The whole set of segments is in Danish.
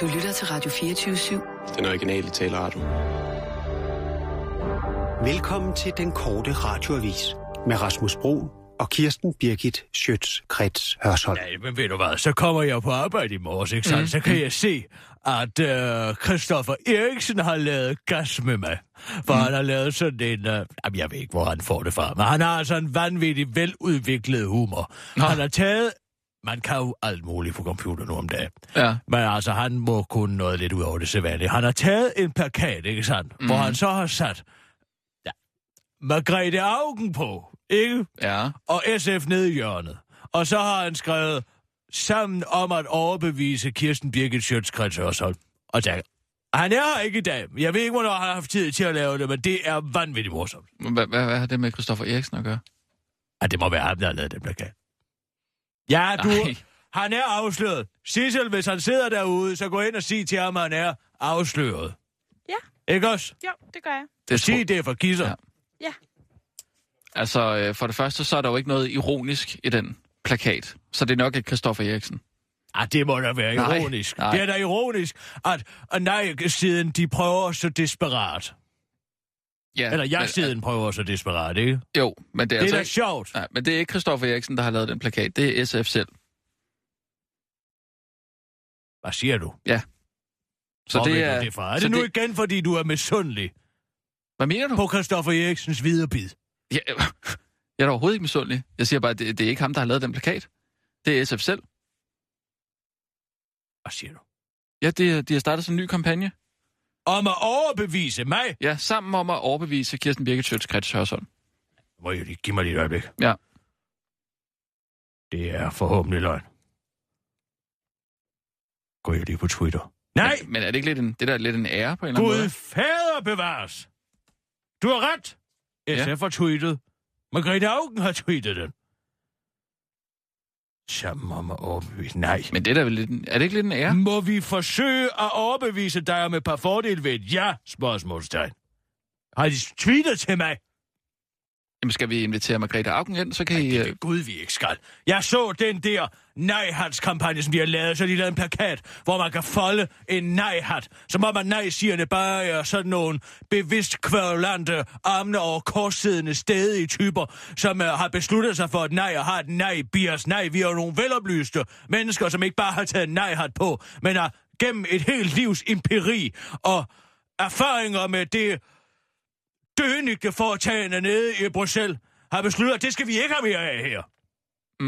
Du lytter til Radio 24-7. Den originale taleradio. Velkommen til den korte radioavis med Rasmus Bro og Kirsten Birgit Schøtz-Krets Hørsholm. Ja, men ved du hvad, så kommer jeg på arbejde i morges, ikke sandt? Mm. Så kan jeg se, at øh, Christoffer Eriksen har lavet gas med mig. For mm. han har lavet sådan en... Øh, jamen, jeg ved ikke, hvor han får det fra, men han har altså en vanvittig veludviklet humor. Nå. Han har taget... Man kan jo alt muligt på computer nu om dagen. Ja. Men altså, han må kunne noget lidt ud over det sædvanlige. Han har taget en plakat, ikke sandt? Mm. Hvor han så har sat... Ja, Margrethe Augen på, ikke? Ja. og SF ned i hjørnet. Og så har han skrevet sammen om at overbevise Kirsten Birgit Sjøtskrets Hørsholm. Og tak. Han er her ikke i dag. Jeg ved ikke, hvornår han har haft tid til at lave det, men det er vanvittigt morsomt. Hvad har det med Christoffer Eriksen at gøre? Ja, det må være ham, der har lavet den plakat. Ja, du... Nej. Han er afsløret. Sissel, hvis han sidder derude, så gå ind og sig til ham, at han er afsløret. Ja. Ikke også? Jo, det gør jeg. Det sig det er for kisser. Ja. Ja. Altså, øh, for det første, så er der jo ikke noget ironisk i den plakat. Så det er nok ikke Christoffer Eriksen. Ah, det må da være Nej, ironisk. nej. Det er da ironisk, at, at nej-siden de prøver så desperat. Ja, Eller men, jeg-siden prøver så desperat, ikke? Jo, men det er, Det er altså da ikke... sjovt. Nej, men det er ikke Christoffer Eriksen, der har lavet den plakat. Det er SF selv. Hvad siger du? Så Hvor det er... det fra? Er så det nu igen, fordi du er misundelig Hvad mener du? på Christoffer Eriksens viderebid? Ja, jeg er da overhovedet ikke misundelig. Jeg siger bare, at det, det er ikke ham, der har lavet den plakat. Det er SF selv. Hvad siger du? Ja, det, de har startet sådan en ny kampagne. Om at overbevise mig? Ja, sammen om at overbevise Kirsten Birgit Sjøtskrets Hørsholm. Må jeg lige give mig lige et øjeblik. Ja. Det er forhåbentlig løgn. Gå jeg lige på Twitter. Nej! Men, men er det ikke lidt en, det der er lidt en ære på en eller anden Gud måde? fader bevares! Du har ret! SF har tweetet. Margrethe Augen har tweetet den. Sammen om at overbevise. Nej. Men det er da vel lidt en, Er det ikke lidt en ære? Må vi forsøge at overbevise dig om et par fordele ved et ja? Spørgsmålstegn. Har de tweetet til mig? Jamen, skal vi invitere Margrethe Augen ind, så kan I... Det øh, er Gud, vi ikke skal. Jeg så den der nej-hats-kampagne, som de har lavet, så de lavet en plakat, hvor man kan folde en nej-hat, som om at nej-sigerne bare er sådan nogle bevidst kværulante, armene over korssiddende stedige typer, som uh, har besluttet sig for et nej og har et nej-bias. Nej, vi er jo nogle veloplyste mennesker, som ikke bare har taget en nej-hat på, men har gennem et helt livs empiri og erfaringer med det dønigte foretagende nede i Bruxelles, har besluttet, at det skal vi ikke have mere af her. mm.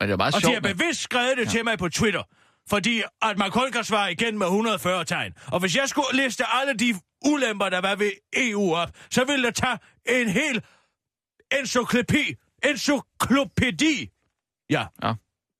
Men det er meget Og de sjovt. har med- bevidst skrevet det ja. til mig på Twitter, fordi at man kun kan svare igen med 140 tegn. Og hvis jeg skulle liste alle de ulemper, der var ved EU op, så ville det tage en hel encyklopædi. Encyklopædi. Ja. Ja.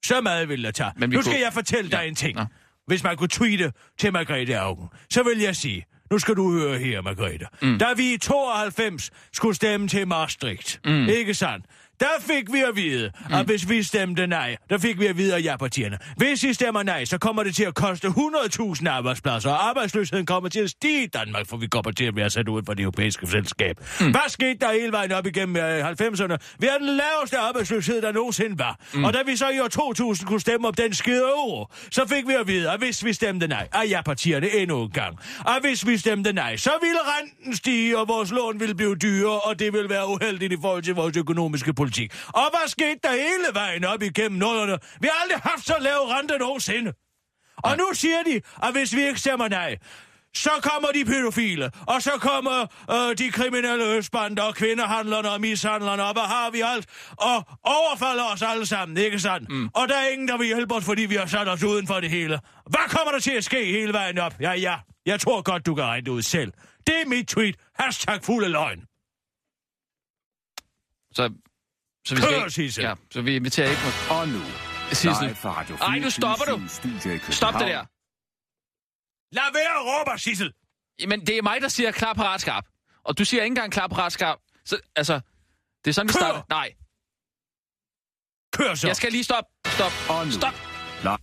Så meget ville det tage. Men vi nu skal kunne- jeg fortælle dig Ja. en ting. Nå. Hvis man kunne tweete til Margrethe Augen, så vil jeg sige, nu skal du høre her, Margrethe. Mm. Da vi i 92 skulle stemme til Maastricht, mm. ikke sandt? Der fik vi at vide, mm. at hvis vi stemte nej, der fik vi at vide af ja-partierne. Hvis I stemmer nej, så kommer det til at koste 100.000 arbejdspladser, og arbejdsløsheden kommer til at stige i Danmark, for vi kommer til at være sat ud for det europæiske selskab. Mm. Hvad skete der hele vejen op igennem øh, 90'erne? Vi har den laveste arbejdsløshed, der nogensinde var. Mm. Og da vi så i år 2000 kunne stemme om den skide euro, så fik vi at vide, at hvis vi stemte nej, af ja-partierne endnu en gang, og hvis vi stemte nej, så ville renten stige, og vores lån ville blive dyrere, og det ville være uheldigt i forhold til vores økonomiske politik. Og hvad skete der hele vejen op igennem nullerne? Vi har aldrig haft så lav rente nogensinde. Og nu siger de, at hvis vi ikke stemmer nej, så kommer de pædofile, og så kommer øh, de kriminelle østbander, og kvindehandlerne og mishandlerne, og hvad har vi alt, og overfalder os alle sammen, ikke sandt? Mm. Og der er ingen, der vil hjælpe os, fordi vi har sat os uden for det hele. Hvad kommer der til at ske hele vejen op? Ja, ja, jeg tror godt, du kan regne det ud selv. Det er mit tweet. Hashtag fuld af løgn. Så, så vi Kør, skal ikke... Ja, så vi inviterer ikke... Og nu, Sissel. Ej, nu stopper du. 24syv Studio i Stop det der. Lad være at råbe, Sissel. Jamen, det er mig, der siger klar, parat, skarp. Og du siger ikke engang klar, parat, skarp. Så, altså, det er sådan, vi Kør! starter. Nej, Kør så. jeg skal lige stoppe. Stop. Stop. live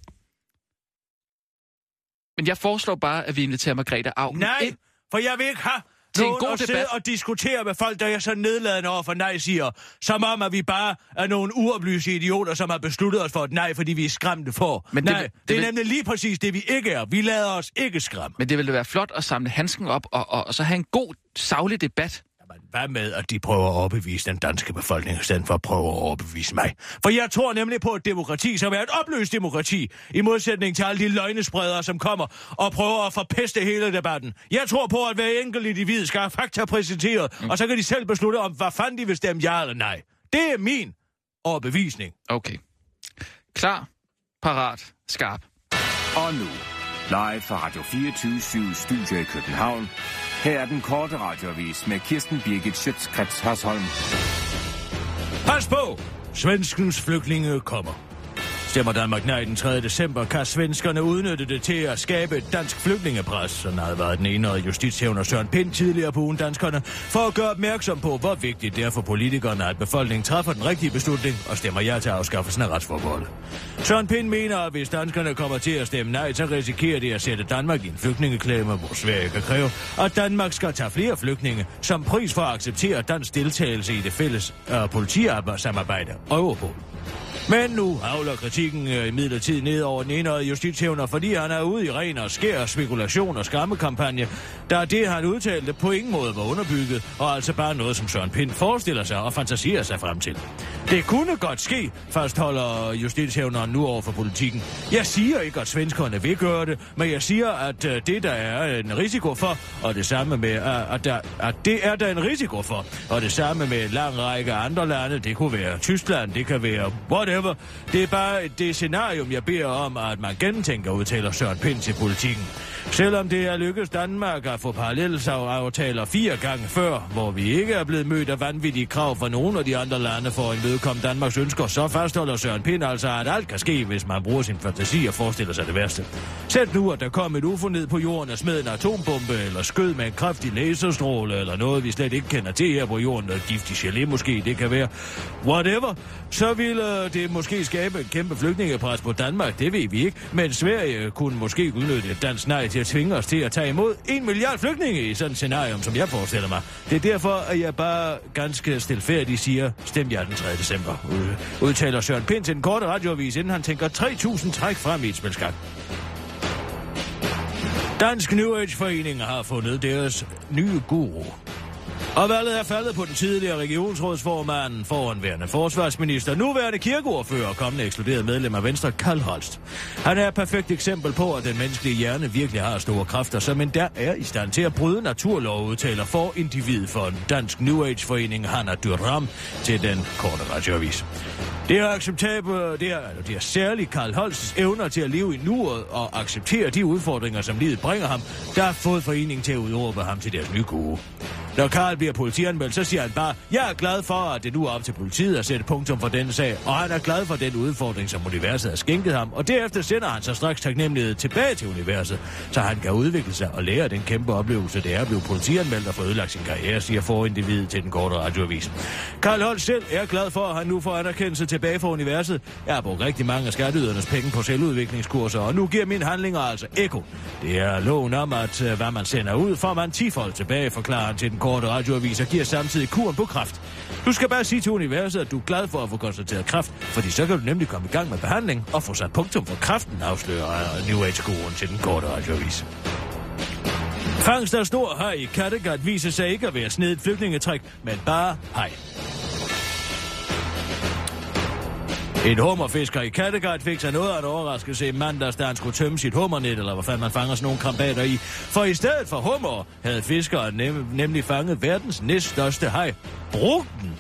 Men jeg foreslår bare, at vi inviterer Margrethe Augen Nej, ind. for jeg vil ikke have, til en god debat. og diskutere med folk, der er så nedladende over for nej, siger. Som om, at vi bare er nogle uoplyste idioter, som har besluttet os for et nej, fordi vi er skræmte for. Men det nej, vil- det, det det er vil- nemlig lige præcis det, vi ikke er. Vi lader os ikke skræmme. Men det ville være flot at samle handsken op og, og, og så have en god, savlig debat. Hvad med, at de prøver at overbevise den danske befolkning, i stedet for at prøve at overbevise mig? For jeg tror nemlig på et demokrati, som er et opløst demokrati, i modsætning til alle de løgnespredere, som kommer og prøver at forpeste hele debatten. Jeg tror på, at hver enkelt individ skal have fakta præsenteret, mm. og så kan de selv beslutte, om hvad fanden de vil stemme ja eller nej. Det er min overbevisning. Okay. Klar, parat, skarp. Og nu, live fra Radio 24 Studio i København. Her er den korte radiovis med Kirsten Birgit Schøtzgrads Hasholm. Pas på! Svenskens flygtninge kommer. Stemmer Danmark nej den 3. december, kan svenskerne udnytte det til at skabe et dansk flygtningepres. Sådan havde været den ene justitshævner Søren Pind tidligere på ugen danskerne, for at gøre opmærksom på, hvor vigtigt det er for politikerne, at befolkningen træffer den rigtige beslutning og stemmer ja til afskaffelsen af retsforbeholdet. Søren Pind mener, at hvis danskerne kommer til at stemme nej, så risikerer det at sætte Danmark i en flygtningeklemme, hvor Sverige kan kræve, at Danmark skal tage flere flygtninge som pris for at acceptere dansk deltagelse i det fælles uh, politisamarbejde Europol. Men nu havler kritikken øh, i midlertid ned over den enøjede justitshævner, fordi han er ude i ren og skær spekulation og skammekampagne, da det, han udtalte, på ingen måde var underbygget, og altså bare noget, som Søren Pind forestiller sig og fantaserer sig frem til. Det kunne godt ske, fastholder justitshævneren nu over for politikken. Jeg siger ikke, at svenskerne vil gøre det, men jeg siger, at øh, det der er en risiko for, og det samme med, at, at, der, at det er der en risiko for, og det samme med en lang række andre lande, det kunne være Tyskland, det kan være whatever whatever. Det er bare det scenarium, jeg beder om, at man gentænker, udtaler Søren Pind til politikken. Selvom det er lykkedes Danmark at få parallelaftaler fire gange før, hvor vi ikke er blevet mødt af vanvittige krav fra nogen af de andre lande for at imødekomme Danmarks ønsker, så fastholder Søren Pind altså, at alt kan ske, hvis man bruger sin fantasi og forestiller sig det værste. Sæt nu, at der kom et UFO ned på jorden og smed en atombombe, eller skød med en kraftig laserstråle, eller noget, vi slet ikke kender til her på jorden, noget giftig gelé måske, det kan være. Whatever. Så ville det måske skabe en kæmpe flygtningepres på Danmark, det ved vi ikke, men Sverige kunne måske udnytte et dansk nej til at tvinge os til at tage imod en milliard flygtninge i sådan et scenarium, som jeg forestiller mig. Det er derfor, at jeg bare ganske stilfærdigt siger, stem jer den 3. december, udtaler Søren Pind til den korte radioavis, inden han tænker 3.000 træk frem i et spilskak. Dansk New Age Forening har fundet deres nye guru. Og valget er faldet på den tidligere regionsrådsformand, foranværende forsvarsminister, nuværende kirkeordfører og kommende ekskluderet medlem af Venstre, Karl Holst. Han er et perfekt eksempel på, at den menneskelige hjerne virkelig har store kræfter, som endda er i stand til at bryde naturlov, udtaler for individ for en dansk New Age-forening, Hanna Durham, til den korte radioavis. Det er acceptabelt, det er, det er særligt Karl Holsts evner til at leve i nuet og acceptere de udfordringer, som livet bringer ham, der har fået foreningen til at udråbe ham til deres nye gode. Når Karl bliver politianmeldt, så siger han bare, jeg er glad for, at det nu er op til politiet at sætte punktum for denne sag, og han er glad for den udfordring, som universet har skænket ham, og derefter sender han sig straks taknemmelighed tilbage til universet, så han kan udvikle sig og lære den kæmpe oplevelse, det er at blive politianmeldt og få ødelagt sin karriere, siger forindividet til den korte radioavis. Karl Holt selv er glad for, at han nu får anerkendelse tilbage fra universet. Jeg har brugt rigtig mange af skatteydernes penge på selvudviklingskurser, og nu giver mine handlinger altså eko. Det er loven om, at øh, hvad man sender ud, får man tifold tilbage, forklarer han til den korte radioavis og giver samtidig kuren på kraft. Du skal bare sige til universet, at du er glad for at få konstateret kraft, fordi så kan du nemlig komme i gang med behandling og få sat punktum for kraften, afslører øh, New Age-kuren til den korte radioavis. Fangst af stor haj i Kattegat viser sig ikke at være snedet flygtningetræk, men bare hej. En hummerfisker i Kattegat fik sig noget af en overraskelse i mandags, da han skulle tømme sit hummernet, eller hvad fanden man fanger sådan nogle krabater i. For i stedet for hummer havde fiskeren nem- nemlig fanget verdens næststørste haj. Brugten,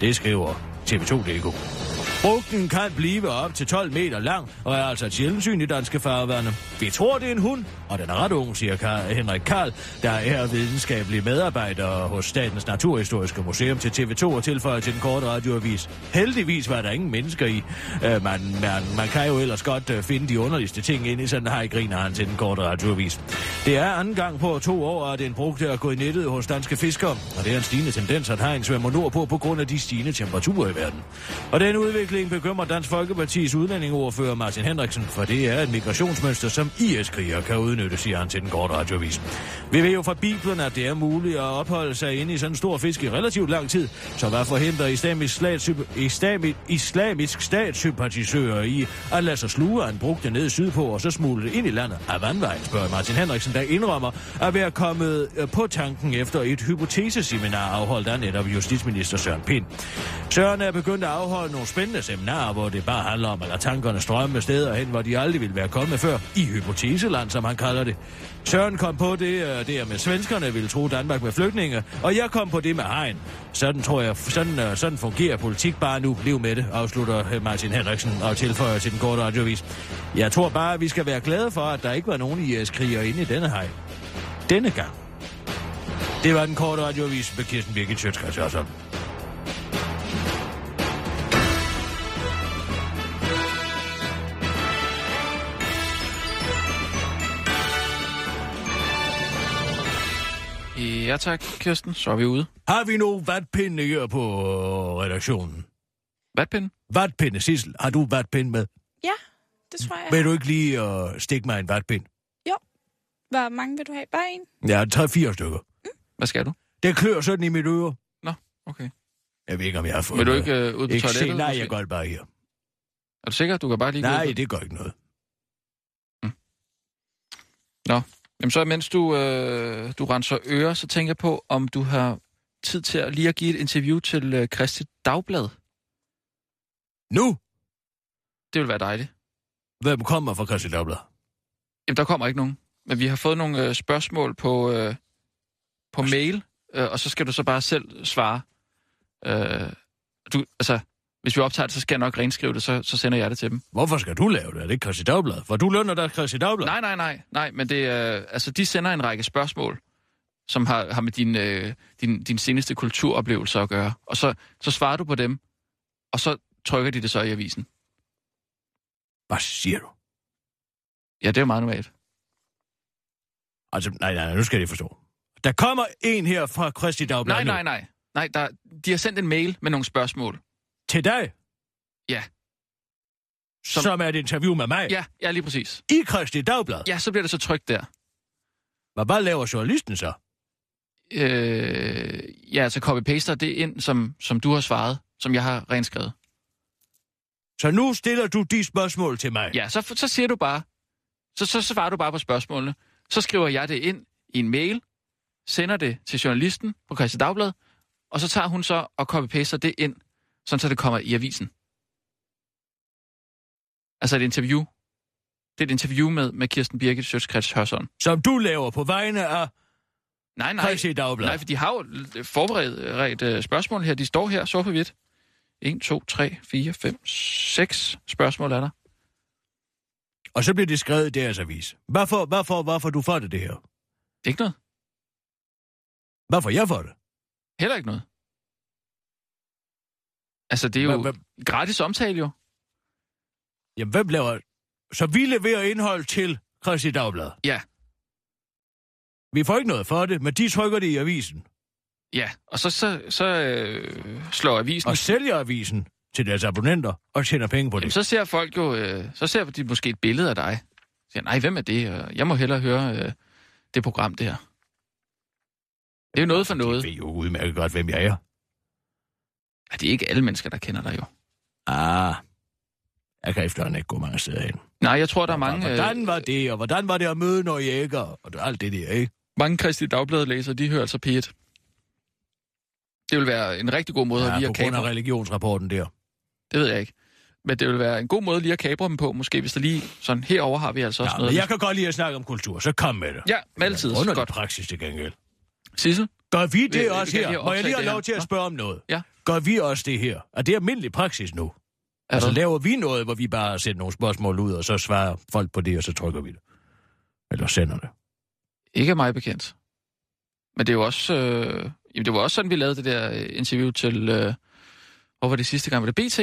det skriver TV2.dk. Brugten kan blive op til 12 meter lang, og er altså et sjældent syn i danske farvande. Vi tror, det er en hund, og den er ret ung, siger Karl, Henrik Karl, der er videnskabelig medarbejder hos Statens Naturhistoriske Museum til TV2 og tilføjer til den korte radioavis. Heldigvis var der ingen mennesker i. Øh, man, man, man kan jo ellers godt øh, finde de underligste ting ind i sådan her, griner han til den korte radioavis. Det er anden gang på to år, at en brugte er gået i nettet hos danske fiskere, og det er en stigende tendens, at hegn svømmer nordpå på grund af de stigende temperaturer i verden. Og den udvikling udvikling bekymrer Dansk Folkepartis udlændingeordfører Martin Henriksen, for det er et migrationsmønster, som IS-kriger kan udnytte, siger han til den korte radiovis. Vi ved jo fra Bibelen, at det er muligt at opholde sig inde i sådan en stor fisk i relativt lang tid, så hvad forhindrer islamisk, stat, islamisk, islamisk statssympatisører i at lade sig sluge en brugte ned sydpå og så smule det ind i landet af vandvejen, spørger Martin Henriksen, der indrømmer at være kommet øh, på tanken efter et hypoteseseminar afholdt af netop justitsminister Søren Pind. Søren er begyndt at afholde nogle spændende seminarer, hvor det bare handler om at lade tankerne strømme steder hen, hvor de aldrig ville være kommet før, i hypoteseland, som han kalder det. Søren kom på det, øh, det med svenskerne ville tro Danmark med flygtninge, og jeg kom på det med hegn. Sådan tror jeg, sådan, øh, sådan fungerer politik bare nu. Liv med det, afslutter øh, Martin Henriksen og tilføjer til den korte radiovis. Jeg tror bare, at vi skal være glade for, at der ikke var nogen IS-kriger inde i denne hegn. Denne gang. Det var den korte radiovis med Kirsten Birgit Sjøtskrets Ja tak, Kirsten. Så er vi ude. Har vi nu vatpinde her på redaktionen? Vatpinde? Vatpinde, Sissel. Har du vatpinde med? Ja, det tror jeg. Vil du ikke lige uh, stikke mig en vatpind? Jo. Hvor mange vil du have? Bare en? Ja, tre-fire stykker. Mm. Hvad skal du? Det klør sådan i mit øre. Nå, okay. Jeg ved ikke, om jeg har fået Vil du ikke uh, ud på ikke toilettet? Se, nej, jeg gør det bare her. Er du sikker? Du kan bare lige Nej, ud det gør ikke noget. Mm. Nå, Jamen så mens du, øh, du renser ører, så tænker jeg på, om du har tid til at lige at give et interview til øh, Christi Dagblad. Nu? Det vil være dejligt. Hvem kommer fra Christi Dagblad? Jamen, der kommer ikke nogen. Men vi har fået nogle øh, spørgsmål på, øh, på mail, øh, og så skal du så bare selv svare. Øh, du, altså, hvis vi optager det, så skal jeg nok renskrive det, så, så sender jeg det til dem. Hvorfor skal du lave det? Er det ikke Christi Dagblad? For du lønner dig Christi Dagblad? Nej, nej, nej. nej men det, øh, altså, de sender en række spørgsmål, som har, har med din, øh, din, din seneste kulturoplevelser at gøre. Og så, så svarer du på dem, og så trykker de det så i avisen. Hvad siger du? Ja, det er jo meget normalt. Altså, nej, nej, nej, nu skal jeg forstå. Der kommer en her fra Christi Dagblad Nej, nu. nej, nej. Nej, der, de har sendt en mail med nogle spørgsmål. Til dig? Ja. Som, som er et interview med mig? Ja, ja, lige præcis. I Christi Dagblad? Ja, så bliver det så trygt der. Hvad bare laver journalisten så? Øh, ja, altså copy-paster det ind, som, som du har svaret, som jeg har renskrevet. Så nu stiller du de spørgsmål til mig? Ja, så, så siger du bare, så, så, så svarer du bare på spørgsmålene. Så skriver jeg det ind i en mail, sender det til journalisten på Christi Dagblad, og så tager hun så og copy-paster det ind, sådan så det kommer i avisen. Altså et interview. Det er et interview med, med Kirsten Birgit Sjøtskrets Hørsson. Som du laver på vegne af Nej, nej. Nej, for de har jo forberedt uh, spørgsmål her. De står her, så på hvidt. 1, 2, 3, 4, 5, 6 spørgsmål er der. Og så bliver det skrevet i deres avis. Hvorfor, hvorfor, hvorfor du får det, det her? Det er ikke noget. Hvorfor jeg får det? Heller ikke noget. Altså, det er jo Hva, hva? gratis omtale, jo. Jamen, hvem laver... Så vi leverer indhold til Christi Dagblad? Ja. Vi får ikke noget for det, men de trykker det i avisen. Ja, og så, så, så øh, slår avisen... Og sælger avisen til deres abonnenter og tjener penge på det. Jamen, så ser folk jo... Øh, så ser de måske et billede af dig. Så siger, nej, hvem er det? Jeg må hellere høre øh, det program der. Det er jo noget for noget. De ved jo udmærket godt, hvem jeg er. Ja, det er ikke alle mennesker, der kender dig jo. Ah, jeg kan efterhånden ikke gå mange steder hen. Nej, jeg tror, der er mange... Og hvordan var det, og hvordan var det at møde når jæger, og det- alt det der, ikke? Mange Kristi Dagblad-læsere, de hører altså P1. Det vil være en rigtig god måde at Ja, lige på at grund af kabre. religionsrapporten der. Det ved jeg ikke. Men det vil være en god måde lige at kabre dem på, måske hvis der lige sådan herover har vi altså også Ja, noget. jeg kan godt lide at snakke om kultur, så kom med det. Ja, med altid. Under Godt. praksis til gengæld. Sissel? Gør vi det vi også her? Må jeg lige have det lov til at spørge om noget? Ja. Gør vi også det her? Er det almindelig praksis nu? Altså hvad? laver vi noget, hvor vi bare sætter nogle spørgsmål ud, og så svarer folk på det, og så trykker vi det? Eller sender det? Ikke mig bekendt. Men det er jo også... Øh, jamen, det var også sådan, vi lavede det der øh, interview til... Øh, hvor var det sidste gang? Var det BT?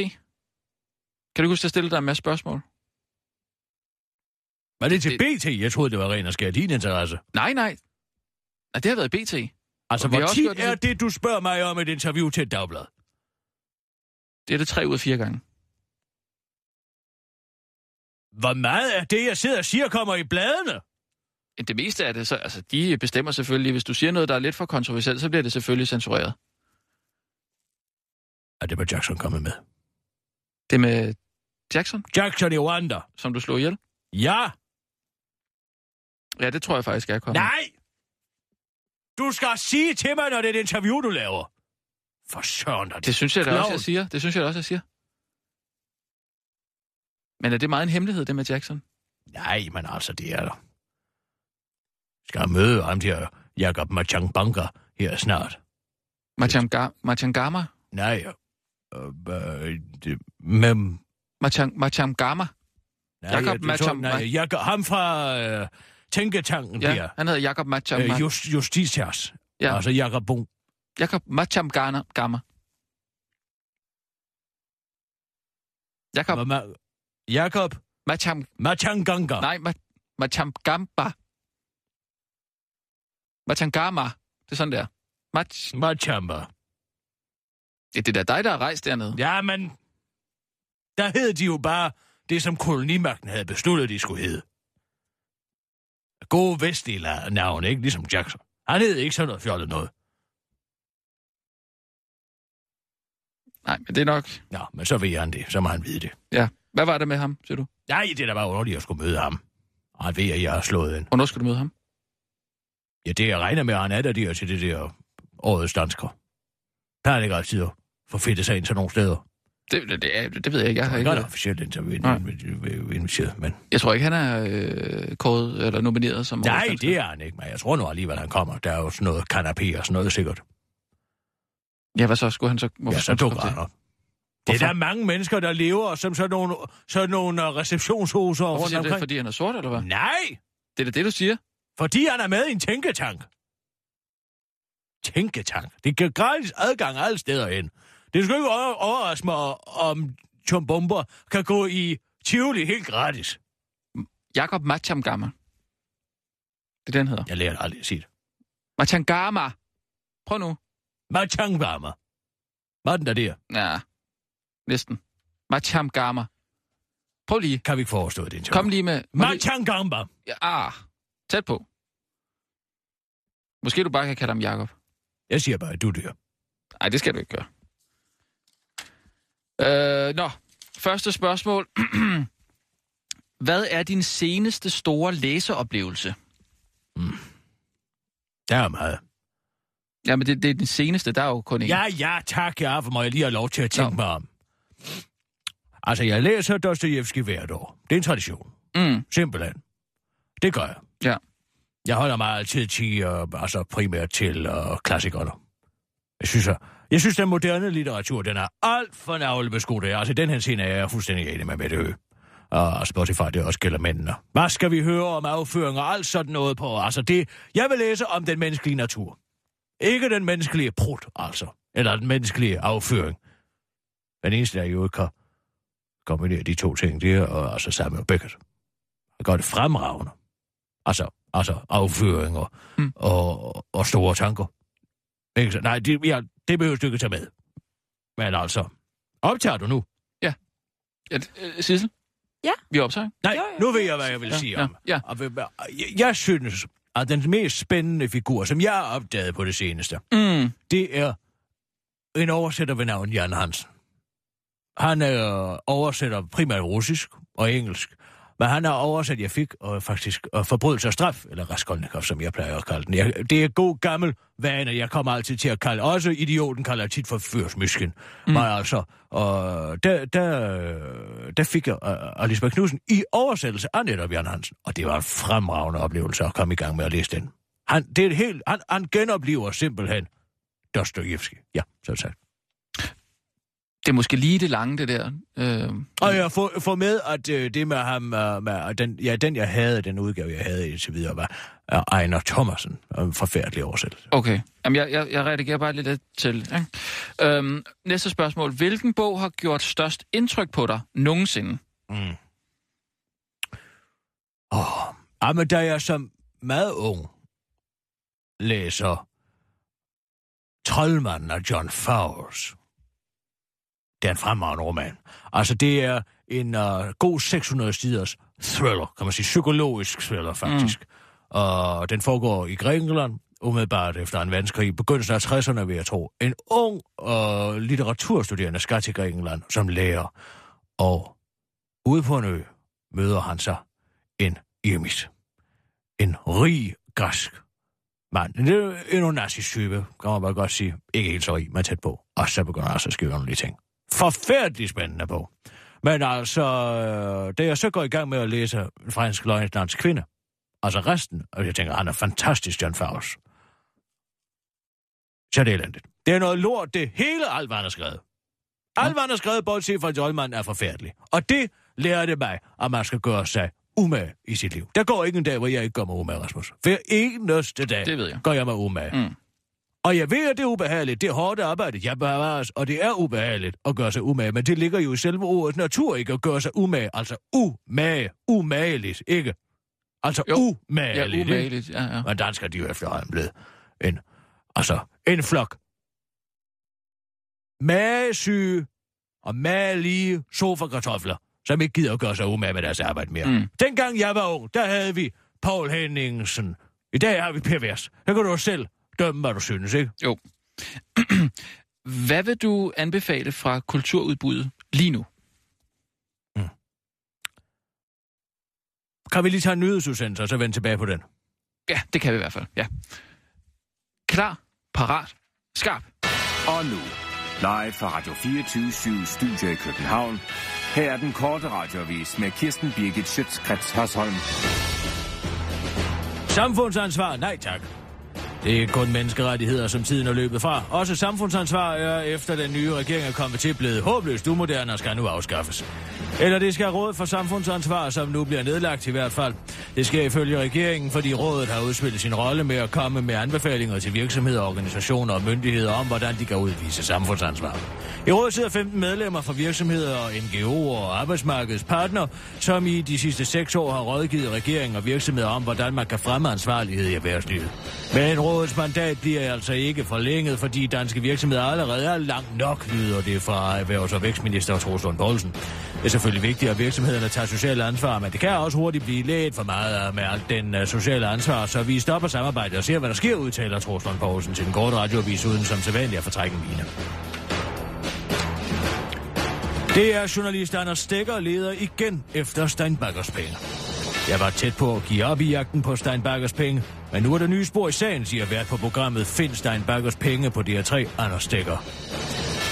Kan du huske, at jeg stillede dig en masse spørgsmål? Var det til BT? Jeg troede, det var ren og skær din interesse. Nej, nej. Nej, det har været BT. Altså, hvor tit det- er det, du spørger mig om et interview til et dagblad? Det er det tre ud af fire gange. Hvor meget af det, jeg sidder og siger, kommer i bladene? Det meste af det, så, altså, de bestemmer selvfølgelig, hvis du siger noget, der er lidt for kontroversielt, så bliver det selvfølgelig censureret. Er det, hvad Jackson kommet med? Det med Jackson, Jackson i Rwanda. som du slog ihjel? Ja. Ja, det tror jeg faktisk er kommet. Nej! Du skal sige til mig, når det er et interview, du laver. For søren, da. Det synes jeg da også, jeg siger. Det synes jeg da også, jeg siger. Men er det meget en hemmelighed, det med Jackson? Nej, men altså, det er der. Skal jeg møde ham der, Jakob Machang Banker, her snart? Machanga- Machangama? Nej, øh, øh, det, men... Machang- Machangama? Nej, Jakob jeg- det tror- Machang- Nej, Jakob, ham fra øh, Tænketanken Ja, der. han hedder Jakob Machangama. Øh, just, justitias. Ja. Altså Jakob Bung. Jakob Machangama. Jakob Ma- Jakob Macham... Machanganga. Nej, Ma- Machangamba. Machangama. Det er sådan der. Mach... Machamba. Ja, det er da dig, der har rejst dernede. Ja, men... Der hed de jo bare det, som kolonimagten havde besluttet, de skulle hedde. Gode vestlige navn, ikke? Ligesom Jackson. Han hed ikke sådan noget fjollet noget. Nej, men det er nok... Nå, men så ved han det. Så må han vide det. Ja. Hvad var det med ham, siger du? Nej, det er da bare underligt at skulle møde ham. Og han ved, at jeg har slået en. Hvornår skal du møde ham? Ja, det jeg regner med, at han er der der til det der årets dansker. Der er det ikke altid at fedt sig ind til nogle steder. Det, det, det, det ved jeg ikke. Jeg, har ikke ikke officielt interview- inviteret, men... jeg tror ikke, han er øh, kåret eller nomineret som Nej, det er han ikke, men jeg tror nu alligevel, han kommer. Der er jo sådan noget kanapé og sådan noget sikkert. Ja, hvad så? Skulle han så... Hvorfor Ja, så dukker han op. Det er der mange mennesker, der lever som sådan nogle, sådan nogle øh, receptionshoser. Rundt du det, omkring. fordi han er sort, eller hvad? Nej, Det er da det, du siger. fordi han er med i en tænketank. Tænketank. Det giver gratis adgang alle steder hen. Det skal ikke over- overraske mig, om Tom Bomber kan gå i Tivoli helt gratis. Jakob Machangama. Det er den hedder. Jeg lærte aldrig at sige det. Machangama. Prøv nu. Machangama. Var den der der? Ja, næsten. Machangama. Prøv lige. Kan vi ikke forestå det interview? Kom lige med... Machangama. Ja, ah, tæt på. Måske du bare kan kalde ham Jakob. Jeg siger bare, at du dør. Nej, det skal du ikke gøre. Øh, nå, første spørgsmål. Hvad er din seneste store læseoplevelse? Der er meget. Jamen, det, det er den seneste, der er jo kun en. Ja, ja, tak, ja, for må jeg lige have lov til at tænke Nå. mig om. Altså, jeg læser Dostojevski hvert år. Det er en tradition. Mm, Simpelthen. Det gør jeg. ja. Jeg holder mig altid til, uh, altså primært til uh, klassikerne. Jeg synes, at, jeg synes, den moderne litteratur, den er alt for navlebeskudt. Altså, den her scene er jeg fuldstændig enig med Mette Høgh. Og Spotify, det også gælder mændene. Hvad skal vi høre om afføring og alt sådan noget på? Altså, det, jeg vil læse om den menneskelige natur. Ikke den menneskelige prut, altså. Eller den menneskelige afføring. Den eneste, der jo ikke kan kombinere de to ting, det er og, altså Samuel Beckett. Han gør det fremragende. Altså, altså afføring og, mm. og, og store tanker. Ikke så? Nej, det, ja, det behøver du ikke tage med. Men altså, optager du nu? ja øh, Sissel? Ja. Vi optager. Nej, Jo, jo. nu ved jeg, hvad jeg vil Ja, sige ja, om. ja. Jeg, jeg synes, at den mest spændende figur, som jeg har opdaget på det seneste, Mm. det er en oversætter ved navn Jan Hansen. Han er oversætter primært russisk og engelsk, men han har oversat, jeg fik og faktisk og forbrydelse og straf, eller Raskolnikov, som jeg plejer at kalde den. Jeg, det er god gammel vane, jeg kommer altid til at kalde, også idioten kalder jeg tit for fyrsmysken. Mm. Men altså, og der, der, der fik jeg uh, Lisbeth Knudsen i oversættelse af netop Jan Hansen, og det var en fremragende oplevelse at komme i gang med at læse den. Han, det er et helt, han, han genoplever simpelthen Dostojevski. Ja, så sagt. Det er måske lige det lange, det der. Øh, Og jeg får, får med, at øh, det med ham, øh, med, den, ja, den jeg havde, den udgave jeg havde indtil videre, var øh, Ejner Thomasen. En forfærdelig oversættelse. Okay. Jamen, jeg, jeg, jeg redigerer bare lidt til. Ikke? Øhm, næste spørgsmål. Hvilken bog har gjort størst indtryk på dig nogensinde? Mm. Oh, men da jeg som meget ung læser Troldmanden af John Fowles. Det er en fremragende roman. Altså, det er en uh, god 600 siders thriller, kan man sige, psykologisk thriller faktisk. Mm. Og den foregår i Grækenland, umiddelbart efter en verdenskrig, begyndelsen af 60'erne, vil jeg tro. En ung uh, litteraturstuderende skal til Grækenland som lærer. Og ude på en ø møder han sig en eremit. En rig græsk mand. Det er en nazi-type, kan man bare godt sige. Ikke helt så rig, men tæt på. Og så begynder han altså at skrive underlige ting. Forfærdeligt spændende på. Men altså, øh, da jeg så går i gang med at læse Fransk Løgnlands Kvinde, altså resten, og jeg tænker, han er fantastisk, John Faust. Så er det elendigt. Det er noget lort, det hele alt, hvad han har skrevet. Alt, hvad han har skrevet, bortset fra Jolman, er forfærdeligt. Og det lærer det mig, at man skal gøre sig umage i sit liv. Der går ikke en dag, hvor jeg ikke gør mig umage, Rasmus. Hver eneste dag Det ved jeg. gør jeg mig umage. Mm. Og jeg ved, at det er ubehageligt. Det er hårdt arbejde. Jeg bevares, og det er ubehageligt at gøre sig umage. Men det ligger jo i selve ordets natur, ikke at gøre sig umage. Altså umage. Umageligt, ikke? Altså Jo. umageligt. Ja, umageligt. Ja, ja. Men dansker, de er jo efterhånden blevet en, altså, en flok. Magesyge og magelige sofakartofler, som ikke gider at gøre sig umage med deres arbejde mere. Mm. Dengang jeg var ung, der havde vi Paul Henningsen. I dag har vi Per Vers. Der kan du selv dømme, hvad du synes, ikke? Jo. Hvad vil du anbefale fra kulturudbuddet lige nu? Kan vi lige tage en nyhedsudsendelse, og så vende tilbage på den? Ja, det kan vi i hvert fald. Ja. Klar, parat, skarp. Og nu, live fra Radio 24 Studio i København. Her er den korte radiovis med Kirsten Birgit Schøtzgrads Hasholm. Samfundsansvar? Nej tak. Det er kun menneskerettigheder, som tiden er løbet fra. Også samfundsansvar er efter den nye regering er kommet til blevet håbløst umoderne og skal nu afskaffes. Eller det skal råd for samfundsansvar, som nu bliver nedlagt i hvert fald. Det sker ifølge regeringen, fordi rådet har udspillet sin rolle med at komme med anbefalinger til virksomheder, organisationer og myndigheder om, hvordan de kan udvise samfundsansvar. I rådet sidder 15 medlemmer fra virksomheder og NGO'er og arbejdsmarkedets partner, som i de sidste seks år har rådgivet regeringen og virksomheder om, hvordan man kan fremme ansvarlighed i erhvervslivet. Men rådets mandat bliver altså ikke forlænget, fordi danske virksomheder allerede er langt nok, lyder det fra erhvervs- og vækstminister Troels Lund Poulsen. Det er selvfølgelig vigtigt, at virksomhederne tager socialt ansvar, men det kan også hurtigt blive lidt for meget med alt den øh, sociale ansvar, så vi stopper samarbejdet og ser, hvad der sker, udtaler Troels Lund Poulsen til den korte radioavis uden som sædvanligt at fortrække en mine. Det er journalist Anders Stikker leder igen efter Steinbakkers penge. Jeg var tæt på at give op i jagten på Steinbakkers penge, men nu er der nye spor i sagen, siger vært på programmet Find Steinbakkers penge på DR3, Anders Stikker.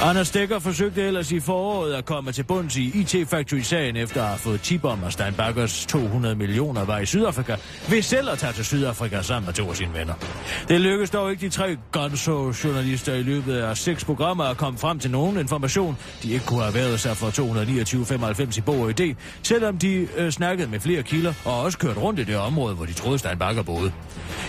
Anders Dækker forsøgte ellers i foråret at komme til bunds i IT Factory-sagen efter at have fået tip om, at Steinbakkers 200 millioner var i Sydafrika, ved selv at tage til Sydafrika sammen med to af sine venner. Det lykkedes dog ikke de tre Gonzo-journalister i løbet af seks programmer at komme frem til nogen information, de ikke kunne have været sig for 229,95 i Bog og ID, selvom de øh, snakkede med flere kilder og også kørte rundt i det område, hvor de troede Steinbakker boede.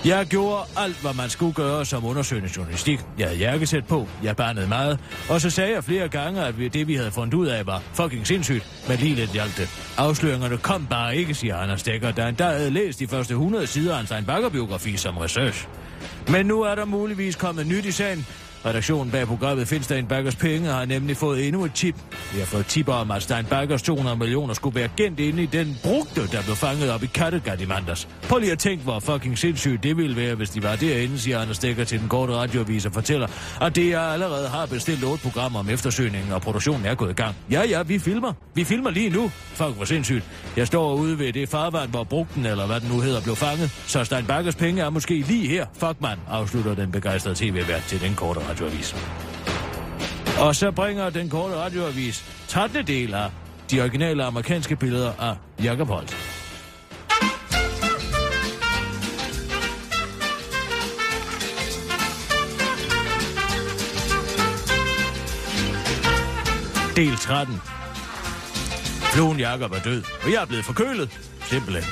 Jeg gjorde alt, hvad man skulle gøre som undersøgende journalistik. Jeg havde jakkesæt på, jeg bandede meget, og og så sagde jeg flere gange, at det vi havde fundet ud af var fucking sindssygt, men lige lidt hjalp det. Afsløringerne kom bare ikke, siger Anders Dækker, da han der havde læst de første 100 sider af en Steinbakker-biografi som research. Men nu er der muligvis kommet nyt i sagen. Redaktionen bag programmet Find Steinbakkers Penge har nemlig fået endnu et tip. Vi har fået tip om, at Steinbakkers 200 millioner skulle være gemt inde i den brugte, der blev fanget op i Kattegat i mandags. Prøv lige at tænke, hvor fucking sindssygt det ville være, hvis de var derinde, siger Anders Stikker til den korte radioavis og fortæller, at det jeg allerede har bestilt otte programmer om eftersøgningen, og produktionen er gået i gang. Ja, ja, vi filmer. Vi filmer lige nu. Fuck, hvor sindssygt. Jeg står ude ved det farvand, hvor brugten, eller hvad den nu hedder, blev fanget. Så Steinbakkers penge er måske lige her. Fuck, mand, afslutter den begejstrede tv-vært til den korte radioavis. Og så bringer den korte radioavis 13. del af de originale amerikanske billeder af Jacob Holt. Del 13. Fluen Jakob er død, og jeg er blevet forkølet. Simpelthen.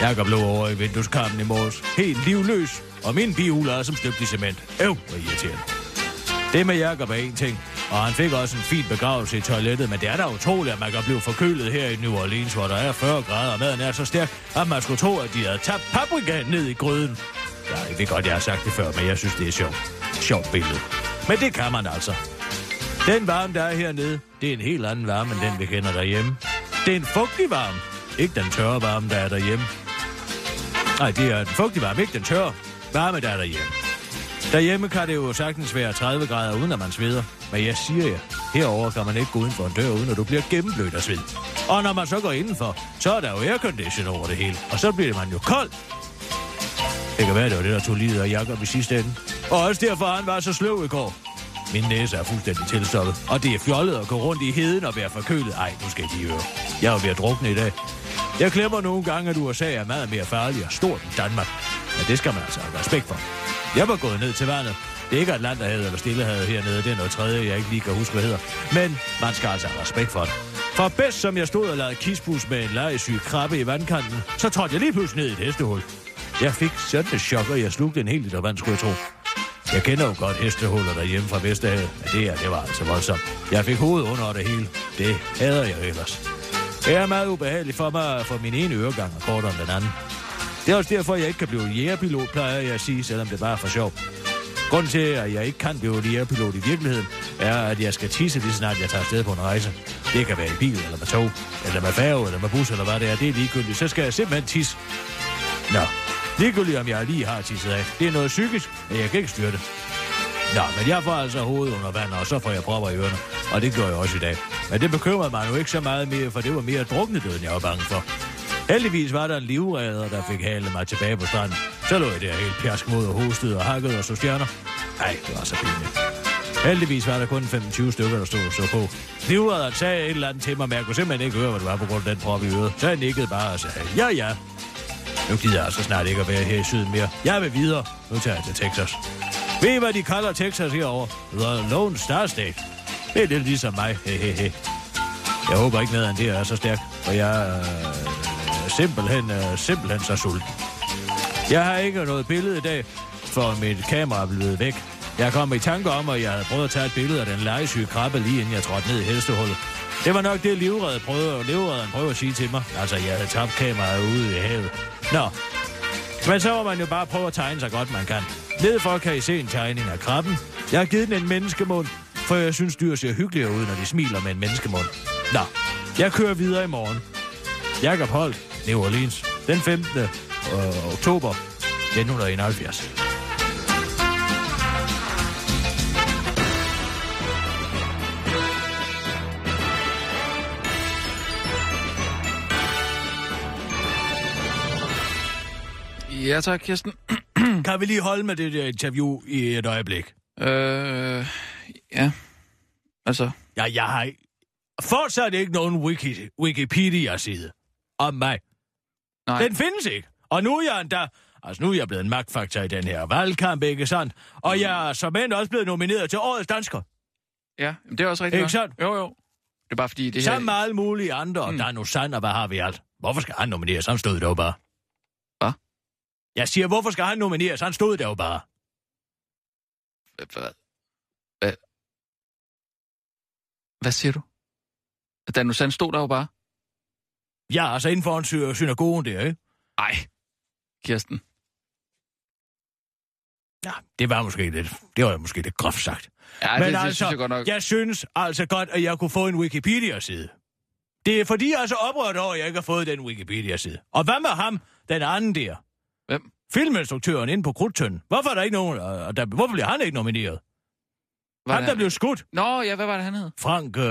Jakob lå over i vindueskarmen i morges, helt livløs, og min bihul er som støbt i cement. Øv, hvor irriterende. Det med Jakob er en ting, og han fik også en fin begravelse i toilettet, men det er da utroligt, at man kan blive forkølet her i New Orleans, hvor der er 40 grader, og maden er så stærk, at man skulle tro, at de havde tabt paprika ned i gryden. Ja, jeg ved godt, jeg har sagt det før, men jeg synes, det er sjovt. Sjovt billede. Men det kan man altså. Den varme, der er hernede, det er en helt anden varme, end den, vi kender derhjemme. Det er en fugtig varme. Ikke den tørre varme, der er derhjemme. Nej, det er den fugtige varme, ikke den tørre varme, der er derhjemme. Derhjemme kan det jo sagtens være 30 grader, uden at man sveder. Men jeg siger jer, herover kan man ikke gå ind for en dør, uden at du bliver gennemblødt af sved. Og når man så går indenfor, så er der jo aircondition over det hele. Og så bliver man jo kold. Det kan være, det var det, der tog livet af Jacob i sidste ende. Og også derfor, han var så sløv i går. Min næse er fuldstændig tilstoppet, og det er fjollet at gå rundt i heden og være forkølet. Ej, nu skal de høre. Jeg er ved at drukne i dag. Jeg glemmer nogle gange, at USA er meget mere farlig og stort end Danmark. Men det skal man altså have respekt for. Jeg var gået ned til vandet. Det er ikke Atlanterhavet eller Stillehavet hernede. Det er noget tredje, jeg ikke lige kan huske, hvad hedder. Men man skal altså have respekt for det. For bedst som jeg stod og lavede kispus med en lejesyg krabbe i vandkanten, så trådte jeg lige pludselig ned i et hestehul. Jeg fik sådan et chok, og jeg slugte en hel liter vand, skulle jeg tro. Jeg kender jo godt hestehuller derhjemme fra Vesterhavet, men det her, det var altså voldsomt. Jeg fik hovedet under det hele. Det hader jeg ellers. Det er meget ubehageligt for mig at få min ene øregang og kortere end den anden. Det er også derfor, jeg ikke kan blive jægerpilot, plejer jeg at sige, selvom det bare er for sjov. Grunden til, at jeg ikke kan blive jægerpilot i virkeligheden, er, at jeg skal tisse lige snart jeg tager afsted på en rejse. Det kan være i bil, eller med tog, eller med færge, eller med bus, eller hvad det er. Det er ligegyldigt. Så skal jeg simpelthen tisse. Nå, ligegyldigt om jeg lige har tisset af. Det er noget psykisk, men jeg kan ikke styre det. Nå, men jeg får altså hovedet under vand, og så får jeg propper i ørerne. Og det gør jeg også i dag. Men det bekymrede mig nu ikke så meget mere, for det var mere druknedøden, jeg var bange for. Heldigvis var der en livredder, der fik halet mig tilbage på stranden. Så lå jeg der helt pjask mod og hostede og hakkede og så stjerner. Nej, det var så pinligt. Heldigvis var der kun 25 stykker, der stod og så på. Livredderen sagde et eller andet til mig, men jeg kunne simpelthen ikke høre, hvad det var på grund af den prop i øret. Så jeg nikkede bare og sagde, ja ja. Nu gider jeg altså snart ikke at være her i syden mere. Jeg vil videre. Nu tager jeg til Texas. Ved I, hvad de kalder Texas herover? The Lone Star State. Det er lidt ligesom mig. Hehehe. Jeg håber ikke at det er så stærk, for jeg øh, simpelthen, øh, simpelthen så sulten. Jeg har ikke noget billede i dag, for mit kamera er blevet væk. Jeg kom i tanke om, at jeg havde prøvet at tage et billede af den legesyge krabbe, lige inden jeg trådte ned i hestehullet. Det var nok det, livredden prøvede, livredden prøvede at sige til mig. Altså, jeg havde tabt kameraet ude i havet. Nå, men så må man jo bare prøve at tegne så godt man kan. Nedefor kan I se en tegning af krabben. Jeg har givet den en menneskemund, for jeg synes, dyr ser hyggeligere ud, når de smiler med en menneskemund. Nå, jeg kører videre i morgen. Jakob Holt, New Orleans, den 15. Øh, oktober 1971. Ja tak, Kirsten. Kan vi lige holde med det der interview i et øjeblik? Øh, ja, altså, Ja, jeg har ikke... Fortsat ikke nogen wiki, Wikipedia-side om mig. Nej. Den findes ikke. Og nu er jeg endda... Altså, nu er jeg blevet en magtfaktor i den her valgkamp, ikke sandt? Og jeg er som end også blevet nomineret til Årets Dansker. Ja, det er også rigtigt. Ikke sandt? Jo, jo. Det er bare fordi, det her... Sammen med alle mulige andre, og Mm. der er nu sand, og hvad har vi alt? Hvorfor skal han nomineres? Han stod der jo bare. Hvad? Jeg siger, hvorfor skal han nomineres? Han stod der jo bare. Hvad? Hvad? Hvad siger du? Dan Sand stod der jo bare. Ja, altså inden for en sy- synagogen der, ikke? Ej, Kirsten. Ja, det var måske lidt, det var måske lidt groft sagt. Ja, Men det, det altså, synes jeg godt nok. Jeg synes altså godt, at jeg kunne få en Wikipedia-side. Det er fordi, jeg er så oprørt over, at jeg ikke har fået den Wikipedia-side. Og hvad med ham, den anden der? Hvem? Filminstruktøren inde på Krudtønden. Hvorfor er der ikke nogen, øh, der, hvorfor bliver han ikke nomineret? Var Han, der blev skudt. Nå, ja, hvad var det, han hed? Frank, øh...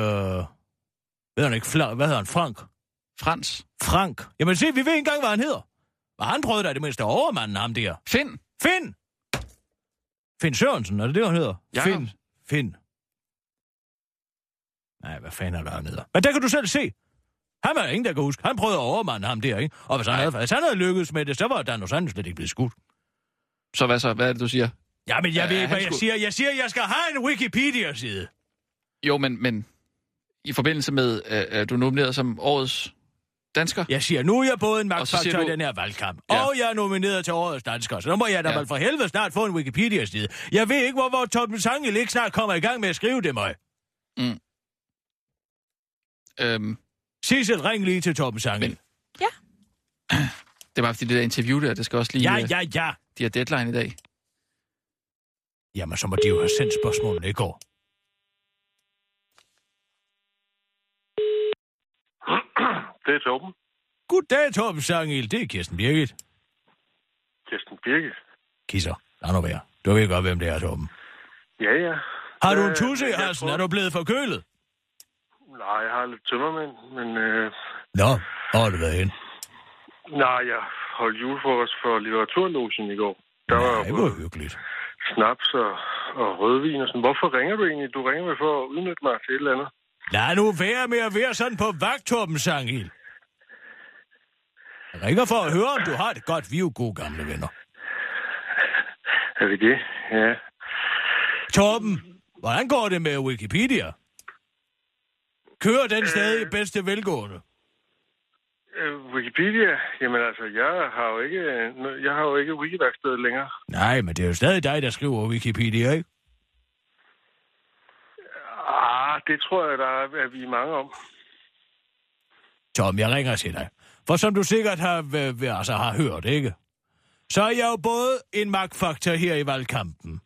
Ved han ikke, Fla... hvad hedder han? Frank? Frans. Frank. Jamen se, vi ved ikke engang, hvad han hedder. Og han prøvede da det mindste overmanden, ham der. Finn. Finn! Finn Sørensen, er det det, han hedder? Jakob. Finn. Finn. Nej, hvad fanden er der hernede? Men der kan du selv se. Han var ingen, der kan huske. Han prøvede at overmande ham der, ikke? Og hvis han, havde, hvis han havde lykkedes med det, så var Dan Sand slet ikke blevet skudt. Så hvad så? Hvad er det, du siger? Ja, men jeg Ja, ved ikke, hvad han jeg skulle- siger. Jeg siger, jeg skal have en Wikipedia-side. Jo, men, men i forbindelse med, øh, at du er nomineret som årets dansker? Jeg siger, nu er jeg både en magtfaktor i du- den her valgkamp, Ja. og jeg er nomineret til årets dansker, så nu må jeg da Ja. vel for helvede snart få en Wikipedia-side. Jeg ved ikke, hvorfor Torben Sangel ikke snart kommer i gang med at skrive det mig. Øhm, Sissel, ring lige til Torben Sangel. Men- det var fordi det der interview der, det skal også lige... Ja, øh, ja, ja. De har deadline i dag. Jamen, så må de jo have sendt spørgsmålene i går. Det er Torben. Goddag, Torben Sangel. Det er Kirsten Birgit. Kirsten Birke. Kisser, lad nu være. Du ved godt, hvem det er, Torben. Ja, ja. Har du en Øh, tusse i halsen? Er du blevet forkølet? Nej, jeg har lidt tømmermænd, men... Øh, Nå, hvor har du været hen? nej, jeg holdt julefrokost for litteraturlogen i går. Der var Nej, jo hvor hyggeligt. snaps og, og rødvin og sådan. Hvorfor ringer du egentlig? Du ringer vel for at udnytte mig til et eller andet. Lad nu være med at være sådan på vagt, Torben Sangel. Jeg ringer for at høre, om du har det godt. Vi er jo gode gamle venner. Er vi det? Ja. Torben, hvordan går det med Wikipedia? Kører den stadig Øh. bedste velgående? Øh, Wikipedia, jamen altså, jeg har jo ikke, jeg har jo ikke wikiværksted længere. Nej, men det er jo stadig dig, der skriver Wikipedia, ikke? Ah, det tror jeg, der er, at vi er mange om. Tom, jeg ringer til dig. For som du sikkert har, altså har hørt, ikke? Så er jeg jo både en magtfaktor her i valgkampen.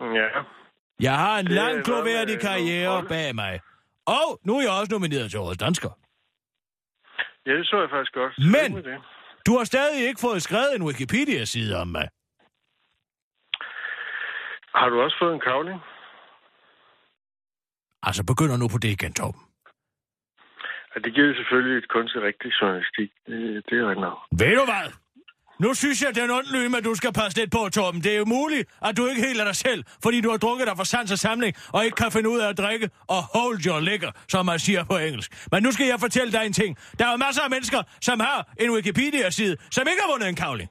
Ja. Jeg har en Det lang, gloværdig med karriere bag mig. Og nu er jeg også nomineret til Årets Dansker. Ja, det så jeg faktisk også. Men-. Du har stadig ikke fået skrevet en Wikipedia-side om mig. Har du også fået en kavling? Altså, begynder nu på det igen, Torben. Ja, det giver selvfølgelig et kun til rigtig journalistik. Det, det er rigtigt. Ved du hvad? Nu synes jeg, den onde at du skal passe lidt på, Torben. Det er jo muligt, at du ikke helt er dig selv, fordi du har drukket dig for sans og samling, og ikke kan finde ud af at drikke og hold your liquor, som man siger på engelsk. Men nu skal jeg fortælle dig en ting. Der er jo masser af mennesker, som har en Wikipedia-side, som ikke har vundet en kavling.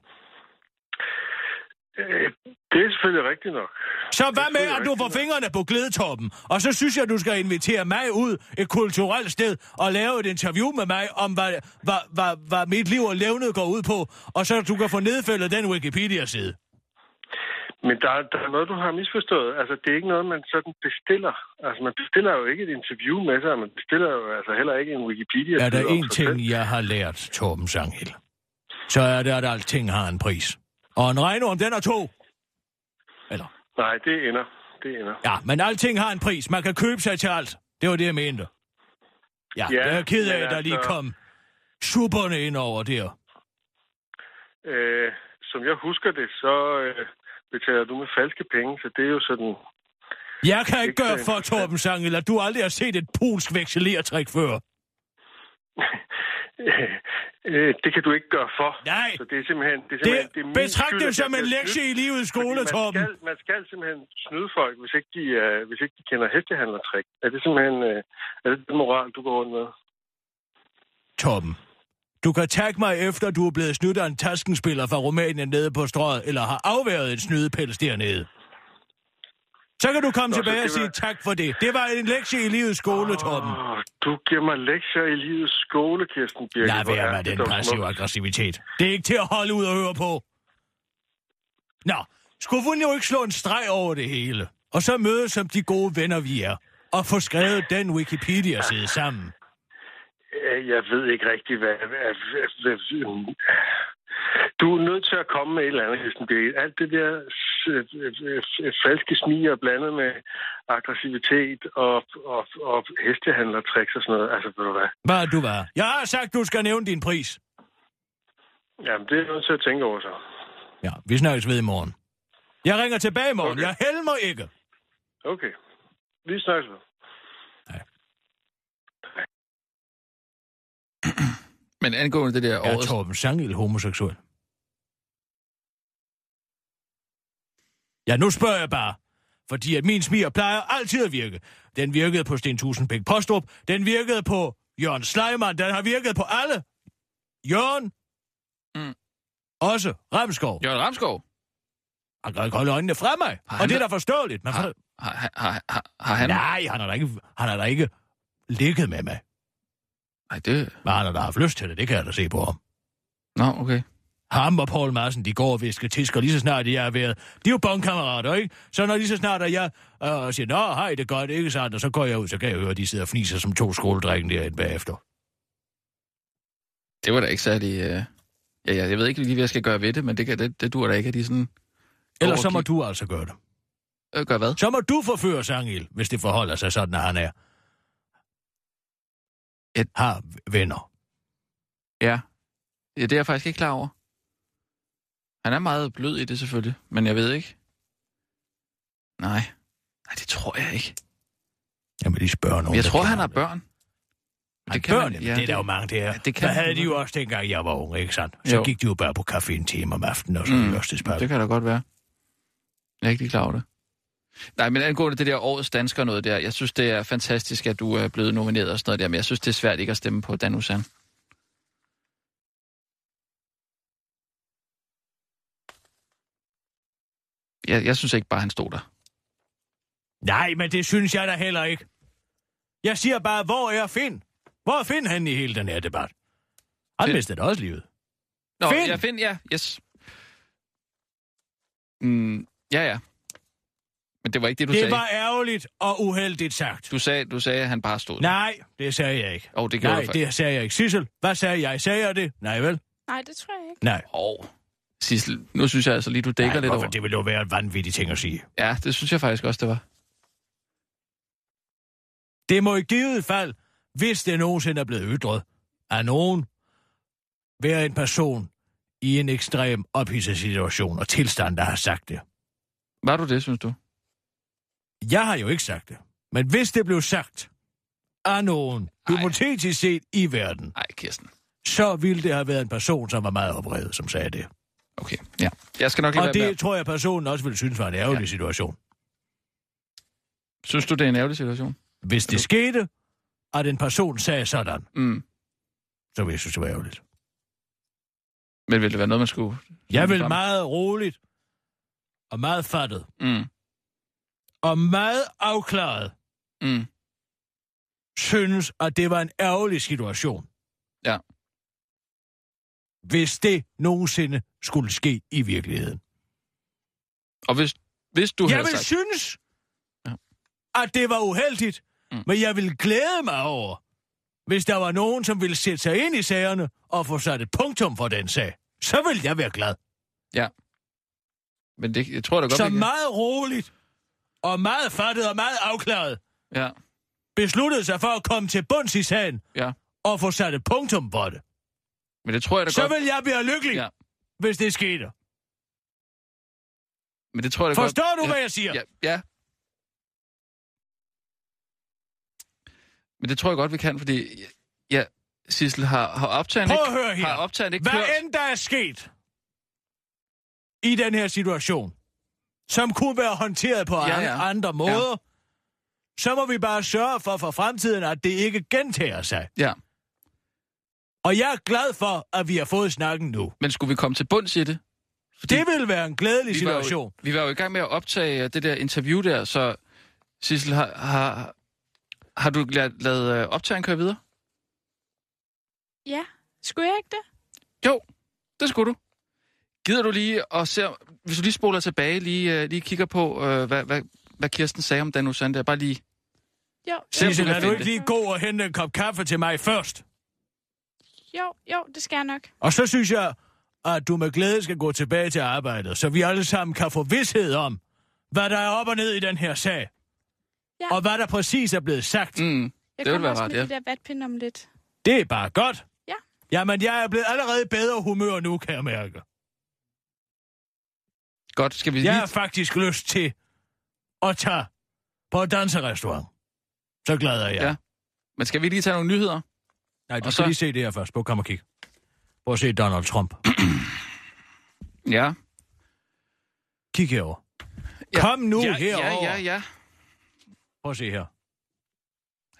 Øh, det er selvfølgelig rigtigt nok. Så hvad med, at du får nok. fingrene på glædetorpen? Og så synes jeg, du skal invitere mig ud et kulturelt sted og lave et interview med mig om, hvad, hvad, hvad, hvad mit liv og levnet går ud på, og så du kan få nedfældet den Wikipedia-side. Men der, er- der er noget, du har misforstået. Altså, det er ikke noget, man sådan bestiller. Altså, man bestiller jo ikke et interview med sig. Man bestiller jo altså heller ikke en wikipedia Er der en ting, selv. jeg har lært, Torben Sanghild, så er det, at alting har en pris. Og en regnorm, den er to. Eller, Nej, det ender. Det ender. ja, men alting har en pris. Man kan købe sig til alt. Det var det, jeg mente. Ja, Ja, jeg er ked af, at der lige altså- kom supperne ind over der. Øh, som jeg husker det, så øh, betaler du med falske penge, så det er jo sådan... Jeg kan ikke Ikke gøre for. Torben Sangel, at du aldrig har set et polsk vekselertrik før. Øh, det kan du ikke gøre for. Nej. Så det er simpelthen... Det, er Det, simpelthen, det er min betragt skyld, det som en lektie i livets fordi skole, man Torben. Skal, man skal simpelthen snyde folk, hvis ikke de, uh, hvis ikke de kender hestehandlertrik. Er det simpelthen uh, er det den moral, du går rundt med? Torben, du kan tagge mig efter, du er blevet snydt af en taskenspiller fra Rumænien nede på strøget, eller har afværet en snydepels dernede. Så kan du komme Nå, tilbage og sige var- tak for det. Det var en lektie i livets skole, Torben. Åh, du giver mig lektier i livets skole, Kirsten Birke. Lad være med den passive aggressivitet. Det er ikke til at holde ud og høre på. Nå, skulle hun jo ikke slå en streg over det hele, og så mødes som de gode venner, vi er, og få skrevet den Wikipedia-side sammen. Øh, Jeg ved ikke rigtig, hvad... hvad, hvad, hvad du er nødt til at komme med et eller andet, Kirsten. Alt det der øh, øh, øh, falske smiger blandet med aggressivitet og, og, og hestehandlertricks og sådan noget. Altså, ved du hvad? Hvad du var? Jeg har sagt, du skal nævne din pris. Jamen, det er nødt til at tænke over så. Ja, vi snakkes ved i morgen. Jeg ringer tilbage i morgen. Okay. Jeg helmer ikke. Okay. Vi snakkes ved. Men angående det der Er årets... Torben Sangel homoseksuel? Ja, nu spørger jeg bare. Fordi at min smiger plejer altid at virke. Den virkede på Sten Tusindbæk Postrup. Den virkede på Jørgen Sleiman. Den har virket på alle. Jørgen. Mm. Også Ramskov. Jørgen Ramskov, Han kan ikke holde øjnene fra mig. Har Og det er da- da forståeligt. Men har, for... har, har, har, har han... Nej, han har da ikke, han har da ikke ligget med mig. Nej, det... Men han har da haft lyst til det. Det kan jeg da se på ham. Nå, okay. Ham og Paul Madsen, de går og visker tisker lige så snart de er ved. De er jo bondkammerater, ikke? Så når lige så snart at jeg øh, siger, nå, hej, det er godt, ikke sandt? Og så går jeg ud, så kan jeg høre, at de sidder og fniser som to skoledrikken derinde bagefter. Det var da ikke særlig... Øh... Ja, ja, jeg ved ikke lige, hvad jeg skal gøre ved det, men det, kan, det, det dur da ikke, at de sådan... Eller så må du altså gøre det. Øh, gør hvad? Så må du forføre Sangil, hvis det forholder sig sådan, at han er Et- har venner. Ja. ja, det er jeg faktisk ikke klar over. Han er meget blød i det selvfølgelig, men jeg ved ikke. Nej. Nej, det tror jeg ikke. Jeg må lige spørge nogen. Jeg der tror, han har det. børn. Det kan børn, man- ja, det er der det- jo mange der. ja, det kan Hvad havde man de jo også, dengang jeg var ung, ikke sandt? Så Jo. gik de jo bare på kaffe en time om aftenen, og så Mm, ørstedspakke. Det kan da godt være. Jeg er ikke lige klar over det. Nej, men angående det der årets dansker noget der, jeg synes, det er fantastisk, at du er blevet nomineret og sådan noget der, men jeg synes, det er svært ikke at stemme på Dan Usan. Jeg, jeg synes ikke bare, han stod der. Nej, men det synes jeg da heller ikke. Jeg siger bare, hvor er Finn? Hvor er Finn han i hele den her debat? Han Finn. mistede også livet. Nå, Finn! ja, Finn, ja, yes. Mm, ja, ja. Men det var ikke det, du det sagde. var ærgerligt og uheldigt sagt. Du sagde, du sagde, at han bare stod der. Nej, det sagde jeg ikke. Åh, det Nej, det sagde jeg ikke. Sissel, hvad sagde jeg? Sagde jeg det? Nej, vel? Nej, det tror jeg ikke. Nej. Åh, Sissel, nu synes jeg altså lige, du dækker Nej, lidt hvorfor? over. Det ville jo være en vanvittig ting at sige. Ja, det synes jeg faktisk også, det var. Det må i givet fald, hvis det nogensinde er blevet ytret af nogen, være en person i en ekstrem ophidset situation og tilstand, der har sagt det. Var du det, synes du? Jeg har jo ikke sagt det. Men hvis det blev sagt af nogen, Ej. hypotetisk set i verden, Nej, Kirsten. så ville det have været en person, som var meget oprevet, som sagde det. Okay, ja. Jeg skal nok lade Og det med. tror jeg, personen også ville synes var en ærgerlig Ja. situation. Synes du, det er en ærgerlig situation? Hvis det skete, at en person sagde sådan, Mm. så ville jeg synes, det var ærgerligt. Men ville det være noget, man skulle... Jeg vil meget roligt og meget fattet Mm. Og meget afklaret Mm. synes, at det var en ærgerlig situation. Ja. Hvis det nogensinde skulle ske i virkeligheden. Og hvis, hvis du jeg havde vil sagt... synes, Ja. at det var uheldigt, Mm. men jeg vil glæde mig over, hvis der var nogen, som ville sætte sig ind i sagerne og få sat et punktum for den sag. Så vil jeg være glad. Men det, jeg tror da godt, Så meget roligt og meget fattet og meget afklaret Ja, besluttede sig for at komme til bunds i sagen ja. og få sat et punktum for det. Men det tror jeg da Så godt... vil jeg være lykkelig, Ja. hvis det skete. Men det tror jeg da Forstår godt... du, ja. hvad jeg siger? Ja, ja. Men det tror jeg godt, vi kan, fordi... Ja, Sissel, har, har optagen Prøv at høre her. Har optagen ikke Hvad kørt? end der er sket i den her situation, som kunne være håndteret på Ja, ja, andre måder, ja. så må vi bare sørge for for fremtiden, at det ikke gentager sig. Ja, Og jeg er glad for, at vi har fået snakken nu. men skulle vi komme til bunds i det? Fordi Det vil være en glædelig vi var, situation. jo, vi var jo i gang med at optage øh, det der interview der, så Sissel, har, har, har du lavet, lavet øh, optagen køre videre? Ja, skulle jeg ikke det? Jo, det skulle du. Gider du lige at se, hvis du lige spoler tilbage, lige, uh, lige kigger på, uh, hvad, hvad, hvad Kirsten sagde om Dan Usanda, bare lige... Jo, Sissel, er du ikke lige god og hente en kop kaffe til mig først? jo, jo, det skal jeg nok. Og så synes jeg, at du med glæde skal gå tilbage til arbejdet, så vi alle sammen kan få vidshed om, hvad der er op og ned i den her sag. Ja. Og hvad der præcis er blevet sagt. Mm. Jeg Det ville kommer være også rart, med ja. de der om lidt. Det er bare godt. Ja. Jamen, jeg er blevet allerede i bedre humør nu, kan jeg mærke. Godt, skal vi Jeg lige... har faktisk lyst til at tage på et danserestaurant. Så glad er jeg. Ja. Men skal vi lige tage nogle nyheder? Nej, du Og skal så- lige se det her først. Prøv, kom og kig. Prøv at se Donald Trump. Ja. Kig herover. Ja. Kom nu ja, herover. Ja, ja, ja. Prøv at se her.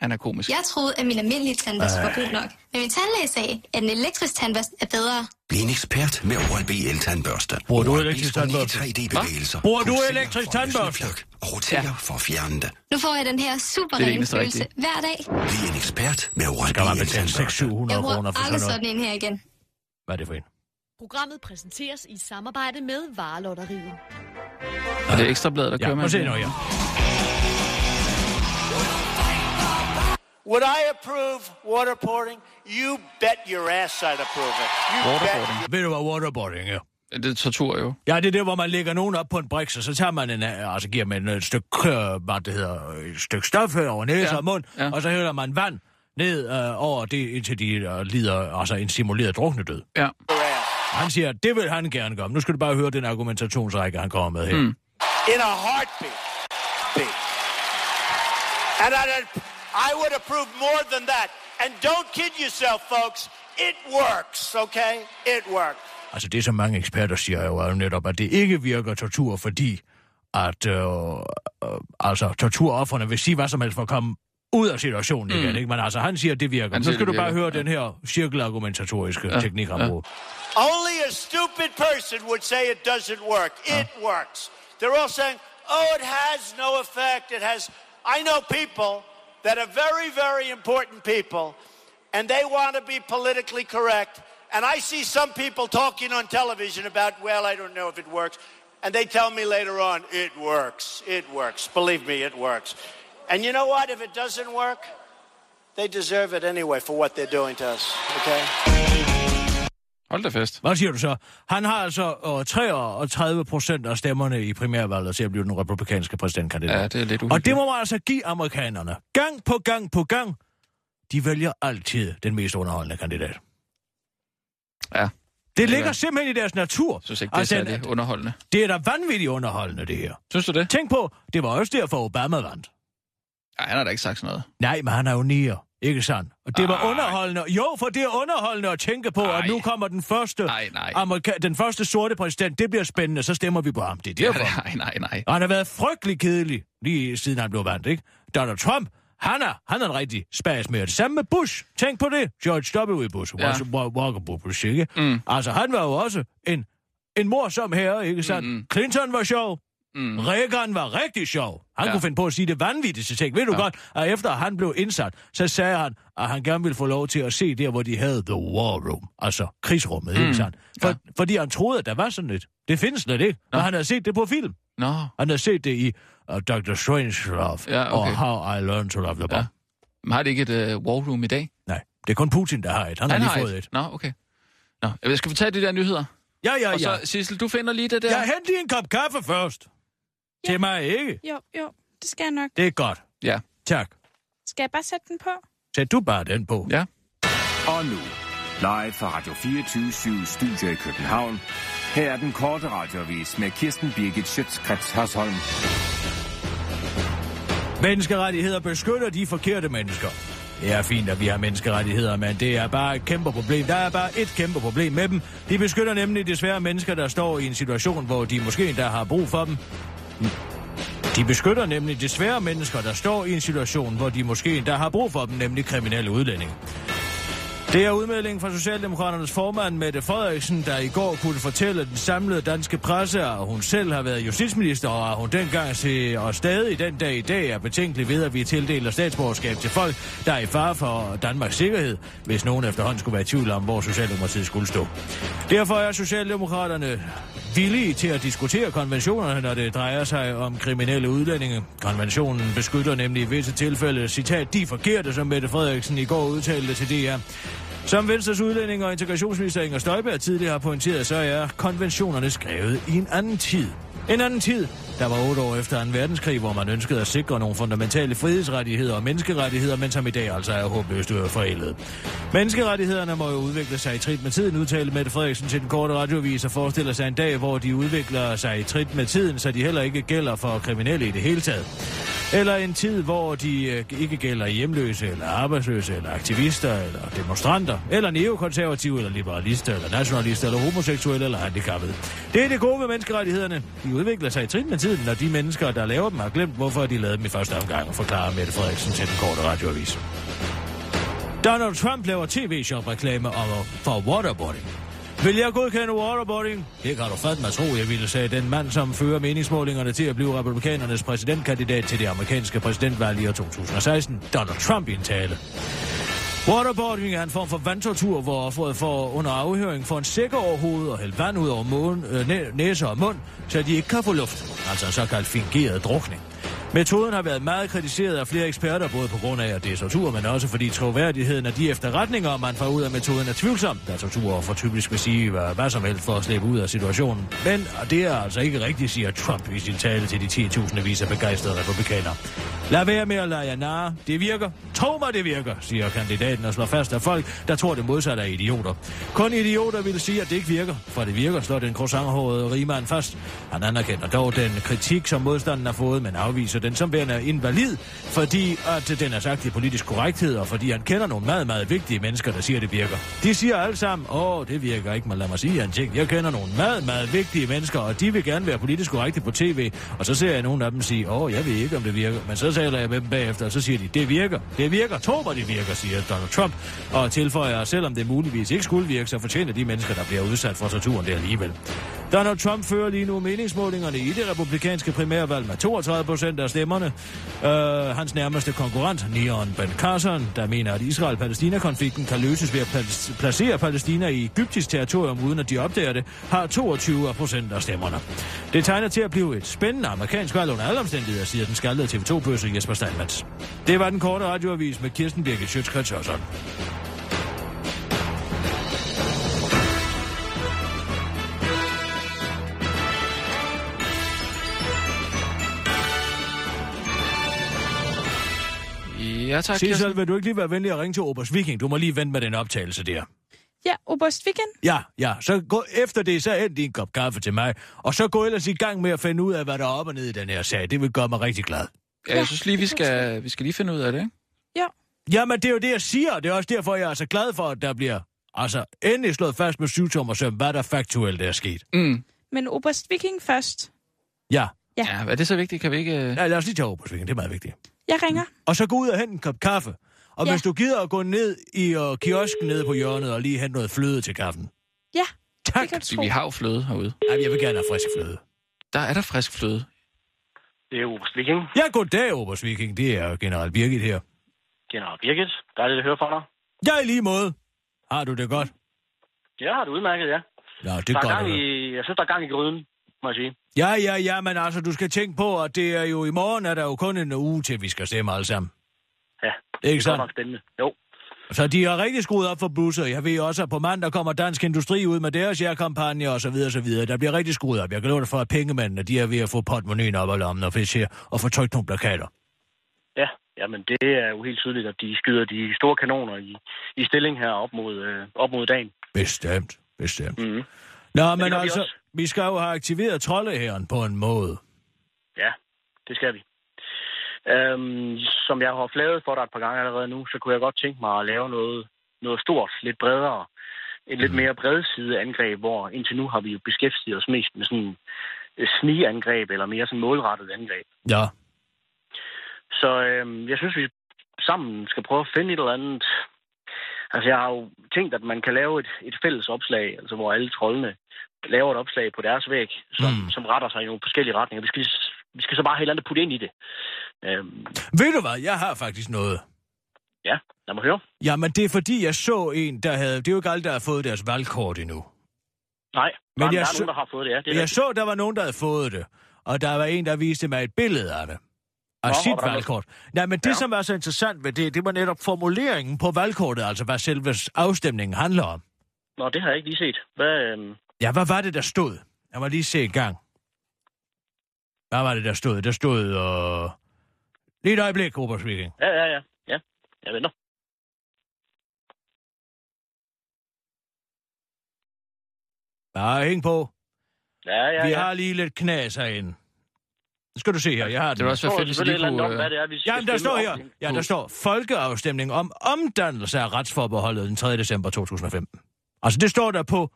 Han er komisk. Jeg troede, at min almindelige tandbørste var god nok. Men min tandlæge sagde, at en elektrisk tandbørste er bedre. Bliv en ekspert med Oral-B el-tandbørste. Bruger du elektrisk tandbørste? 3D-bevægelser. Bruger du elektrisk tandbørste? Og roterer Ja. for at fjerne det. Nu får jeg den her super er rene følelse hver dag. Bliv en ekspert med Oral-B Skal man betale el-tandbørste. 600-700 Jeg kroner bruger for aldrig sådan sådan noget? en her igen. Hvad er det for en? Programmet præsenteres i samarbejde med Varelotteriet. Og det er ekstrabladet, der Ja, kører prøv med. at se nu her. Would I approve waterboarding? You bet your ass I'd approve it. You Waterboarding. Ved du, hvad waterboarding er? Det er tortur jo. Ja, det er det, hvor man lægger nogen op på en briks, og så tager man en, øh, altså giver man et stykke, øh, hvad det hedder, et stykke stof her over næse Ja, og mund, ja. og så hælder man vand ned øh, over det, indtil de øh, lider altså en simuleret druknedød. Ja. Han siger, det vil han gerne gøre. Nu skal du bare høre den argumentationsrække, han kommer med her. Mm. In a heartbeat. Beat. And I'd, I would approve more than that. And don't kid yourself, folks. It works, okay? It works. Altså det, som mange eksperter siger, er jo netop, at det ikke virker tortur, fordi at øh, øh, altså, torturofferne vil sige hvad som helst for at komme ud af situationen mm. igen. Ikke? Men altså, han siger, at det virker. Han Nu siger, skal det du bare virker, høre ja. den her cirkelargumentatoriske Ja, teknik, han ja. bruger. Only a stupid person would say it doesn't work. It works. They're all saying, oh, it has no effect. It has. I know people that are very, very important people, and they want to be politically correct. And I see some people talking on television about, well, I don't know if it works. And they tell me later on, it works. It works. Believe me, it works. And you know what? If it doesn't work, they deserve it anyway for what they're doing to us. Okay? Hold da fest. Hvad siger du så? Han har altså øh, 33 procent af stemmerne i primærvalget til at blive den republikanske præsidentkandidat. Ja, det er lidt Og uhyggeligt. det må man altså give amerikanerne. Gang på gang på gang. De vælger altid den mest underholdende kandidat. Ja. Det ligger ja. simpelthen i deres natur. Jeg synes ikke, det er Altså, særlig underholdende. Det er da vanvittigt underholdende, det her. Synes du det? Tænk på, det var også derfor, Obama vandt. Nej, han har da ikke sagt sådan noget. Nej, men han er jo nier, ikke sandt? Og det var Ej. underholdende. Jo, for det er underholdende at tænke på, Ej. at nu kommer den første, Nej, nej. Amerika- den første sorte præsident. Det bliver spændende, så stemmer vi på ham. Det er derfor. Nej, nej, nej. Og han har været frygtelig kedelig, lige siden han blev valgt, ikke? Donald Trump, han er, han er en rigtig spas med det. Samme med Bush. Tænk på det. George W. Bush. Ja. Walker Bush, ikke? Mm. Altså, han var jo også en, en morsom herre, ikke sandt? Mm. Clinton var sjov. Mm. Reagan var rigtig sjov. Han Ja. kunne finde på at sige det vanvittigste ting. Ved du Ja. godt, at efter han blev indsat, så sagde han, at han gerne ville få lov til at se der, hvor de havde The War Room. Altså krigsrummet, mm. ikke sandt? For, Ja. Fordi han troede, at der var sådan et. Det findes slet ikke. Nå. Men han havde set det på film. Nå, Han havde set det i uh, Dr. Strangelove Ja, okay. og How I Learned to Love the Bomb. Ja. Men har de ikke et uh, war room i dag? Nej, det er kun Putin, der har et. Han, Han har har lige fået et. Nå, okay. Nå, jeg skal vi tage de der nyheder? Ja, ja, Og ja. så, Sissel, du finder lige det der. Jeg hent lige en kop kaffe først. Ja. Til mig, ikke? Jo, jo, det skal jeg nok. Det er godt. Ja. Tak. Skal jeg bare sætte den på? Sæt du bare den på. Ja. Og nu, live fra Radio 24 Studio i København. Her er den korte radiovis med Kirsten Birgit Schøtzgrads Hasholm. Menneskerettigheder beskytter de forkerte mennesker. Det er fint, at vi har menneskerettigheder, men det er bare et kæmpe problem. Der er bare et kæmpe problem med dem. De beskytter nemlig desværre mennesker, der står i en situation, hvor de måske endda har brug for dem. De beskytter nemlig desværre mennesker, der står i en situation, hvor de måske endda har brug for dem, nemlig kriminelle udlændinge. Det er udmeldingen fra Socialdemokraternes formand Mette Frederiksen, der i går kunne fortælle den samlede danske presse, at hun selv har været justitsminister, og at hun dengang til og stadig den dag i dag er betænkelig ved, at vi tildeler statsborgerskab til folk, der er i fare for Danmarks sikkerhed, hvis nogen efterhånden skulle være i tvivl om, hvor Socialdemokratiet skulle stå. Derfor er Socialdemokraterne villige til at diskutere konventionerne, når det drejer sig om kriminelle udlændinge. Konventionen beskytter nemlig i visse tilfælde, citat, de forkerte, som Mette Frederiksen i går udtalte til DR. Som Venstres udlænding og integrationsminister Inger Støjberg tidligere har pointeret, så er konventionerne skrevet i en anden tid. En anden tid, der var otte år efter 2. verdenskrig, hvor man ønskede at sikre nogle fundamentale frihedsrettigheder og menneskerettigheder, men som i dag altså er håbløst forældet. Menneskerettighederne må jo udvikle sig i trit med tiden, udtalte Mette Frederiksen til den korte radiovis og forestiller sig en dag, hvor de udvikler sig i trit med tiden, så de heller ikke gælder for kriminelle i det hele taget. Eller en tid, hvor de øh, ikke gælder hjemløse, eller arbejdsløse, eller aktivister, eller demonstranter, eller neokonservative, eller liberalister, eller nationalister, eller homoseksuelle, eller handicappede. Det er det gode ved menneskerettighederne. De udvikler sig i trin med tiden, når de mennesker, der laver dem, har glemt, hvorfor de lavede dem i første omgang, forklarer Mette Frederiksen til den korte radioavis. Donald Trump laver tv-shop-reklame om, for waterboarding. Vil jeg godkende waterboarding? Det kan du fandme tro, jeg ville, sagde den mand, som fører meningsmålingerne til at blive republikanernes præsidentkandidat til det amerikanske præsidentvalg i år 2016, Donald Trump i en tale. Waterboarding er en form for vandtortur, hvor offeret får under afhøring for en sikker over hovedet og hældt vand ud over måden, øh, næ- næse og mund, så de ikke kan få luft. Altså en såkaldt fingeret drukning. Metoden har været meget kritiseret af flere eksperter, både på grund af, at det er tortur, men også fordi troværdigheden af de efterretninger, man får ud af metoden, er tvivlsom, da tortur for typisk vil sige hvad, hvad som helst for at slippe ud af situationen. Men og det er altså ikke rigtigt, siger Trump i sin tale til de 10.000 vis af begejstrede republikanere. Lad være med at lade jer narre. Det virker. Tro mig, det virker, siger kandidaten og slår fast af folk, der tror det modsatte er idioter. Kun idioter vil sige, at det ikke virker. For det virker, slår den croissanthårede rigmand fast. Han anerkender dog den kritik, som modstanden har fået, men afviser den som værende invalid, fordi at den er sagt i politisk korrekthed, og fordi han kender nogle meget, meget vigtige mennesker, der siger, at det virker. De siger alle sammen, åh, det virker ikke, men lad mig sige en ting. Jeg kender nogle meget, meget vigtige mennesker, og de vil gerne være politisk korrekte på tv, og så ser jeg nogle af dem sige, åh, jeg ved ikke, om det virker, men så taler jeg med dem bagefter, og så siger de, det virker, det virker, tro mig, det virker, siger Donald Trump, og tilføjer, selvom det muligvis ikke skulle virke, så fortjener de mennesker, der bliver udsat for torturen det alligevel. Donald Trump fører lige nu meningsmålingerne i det republikanske primærvalg med 32 procent af stemmerne. Øh, hans nærmeste konkurrent, Neon Ben Carson, der mener, at Israel-Palæstina-konflikten kan løses ved at placere Palæstina i egyptisk territorium, uden at de opdager det, har 22 procent af stemmerne. Det tegner til at blive et spændende amerikansk valg under alle omstændigheder, siger den skaldede TV2-bøsse Jesper Steinmetz. Det var den korte radioavis med Kirsten Birgit Schøtzgrads Ja, tak, Sissel, Kirsten. vil du ikke lige være venlig at ringe til Obers Viking? Du må lige vente med den optagelse der. Ja, Oberst Weekend. Ja, ja, så gå efter det, så hent lige en kop kaffe til mig, og så gå ellers i gang med at finde ud af, hvad der er op og ned i den her sag. Det vil gøre mig rigtig glad. Ja, jeg synes lige, vi skal, vi skal lige finde ud af det, ikke? Ja. Jamen, det er jo det, jeg siger, det er også derfor, jeg er så glad for, at der bliver altså endelig slået fast med syvtommer søm, hvad der faktuelt er sket. Mm. Men Oberst Viking først. Ja, Ja. Ja, er det så vigtigt? Kan vi ikke... øh, ja lad os lige tage Obers Viking, det er meget vigtigt. Jeg ringer. Og så gå ud og hente en kop kaffe. Og Ja. hvis du gider at gå ned i uh, kiosken nede på hjørnet og lige hente noget fløde til kaffen. Ja, Tak. det kan du vi har jo fløde herude. Ej, jeg vil gerne have frisk fløde. Der er der frisk fløde. Det er Oberst Viking. Ja, goddag, Obers Viking. Det er general Birgit her. General Birgit. Dejligt at høre fra dig. Jeg i lige måde. Har du det godt? Jeg har det udmærket, ja. Ja, det Der er er godt. gang i, jeg synes, der er gang i gryden, må jeg sige. Ja, ja, ja, men altså, du skal tænke på, at det er jo i morgen, er der jo kun en uge til, vi skal stemme alle sammen. Ja, Ikke det er nok spændende. Jo. Så de har rigtig skruet op for busser. Jeg ved også, at på mandag kommer Dansk Industri ud med deres jærkampagne og så videre, så videre. Der bliver rigtig skruet op. Jeg kan love dig for, at pengemændene, de er ved at få portemonnaien op af lommen og fisk her og få trykt nogle plakater. Ja, jamen det er jo helt tydeligt, at de skyder de store kanoner i, i stilling her op mod, øh, op mod dagen. Bestemt, bestemt. Mm. Nå, men vi altså, også. Vi skal jo have aktiveret troldehæren på en måde. Ja, det skal vi. Øhm, som jeg har flaget for dig et par gange allerede nu, så kunne jeg godt tænke mig at lave noget, noget stort, lidt bredere. Et lidt mere bredside angreb, hvor indtil nu har vi jo beskæftiget os mest med sådan et snigangreb, eller mere sådan målrettet angreb. Ja, Så øhm, jeg synes, vi sammen skal prøve at finde et eller andet... Altså, jeg har jo tænkt, at man kan lave et, et fælles opslag, altså hvor alle trollene laver et opslag på deres væg, som, Mm. som retter sig i nogle forskellige retninger. Vi skal, vi skal så bare eller andet putte ind i det. Øhm, ved du hvad, jeg har faktisk noget. ja, lad mig høre. Jamen, det er fordi, jeg så en, der havde... Det er jo ikke alle, der har fået deres valgkort endnu. Nej, Men jeg der er så- nogen, der har fået det, ja. Det er Jeg rigtigt. så, der var nogen, der havde fået det. Og der var en, der viste mig et billede af det. Af Nå, sit valgkort. Nej, men det, Ja. som var så interessant ved det, det var netop formuleringen på valgkortet, altså hvad selve afstemningen handler om. Nå, det har jeg ikke lige set. Hvad, øhm, Ja, hvad var det, der stod? Jeg må lige se en gang. Hvad var det, der stod? Der stod... Øh... Lige et øjeblik, Robert Viking. ja, ja, ja. Ja, jeg venter. Bare hæng på. Ja, ja, Vi ja. har lige lidt knas herinde. Nu skal du se her, jeg har Det den. vil også være står fedt, hvis lige andet om, kunne... hvad øh, det er, vi skal Jamen, der står her. Ja, der står folkeafstemning om omdannelse af retsforbeholdet den 3. december 2015. Altså, det står der på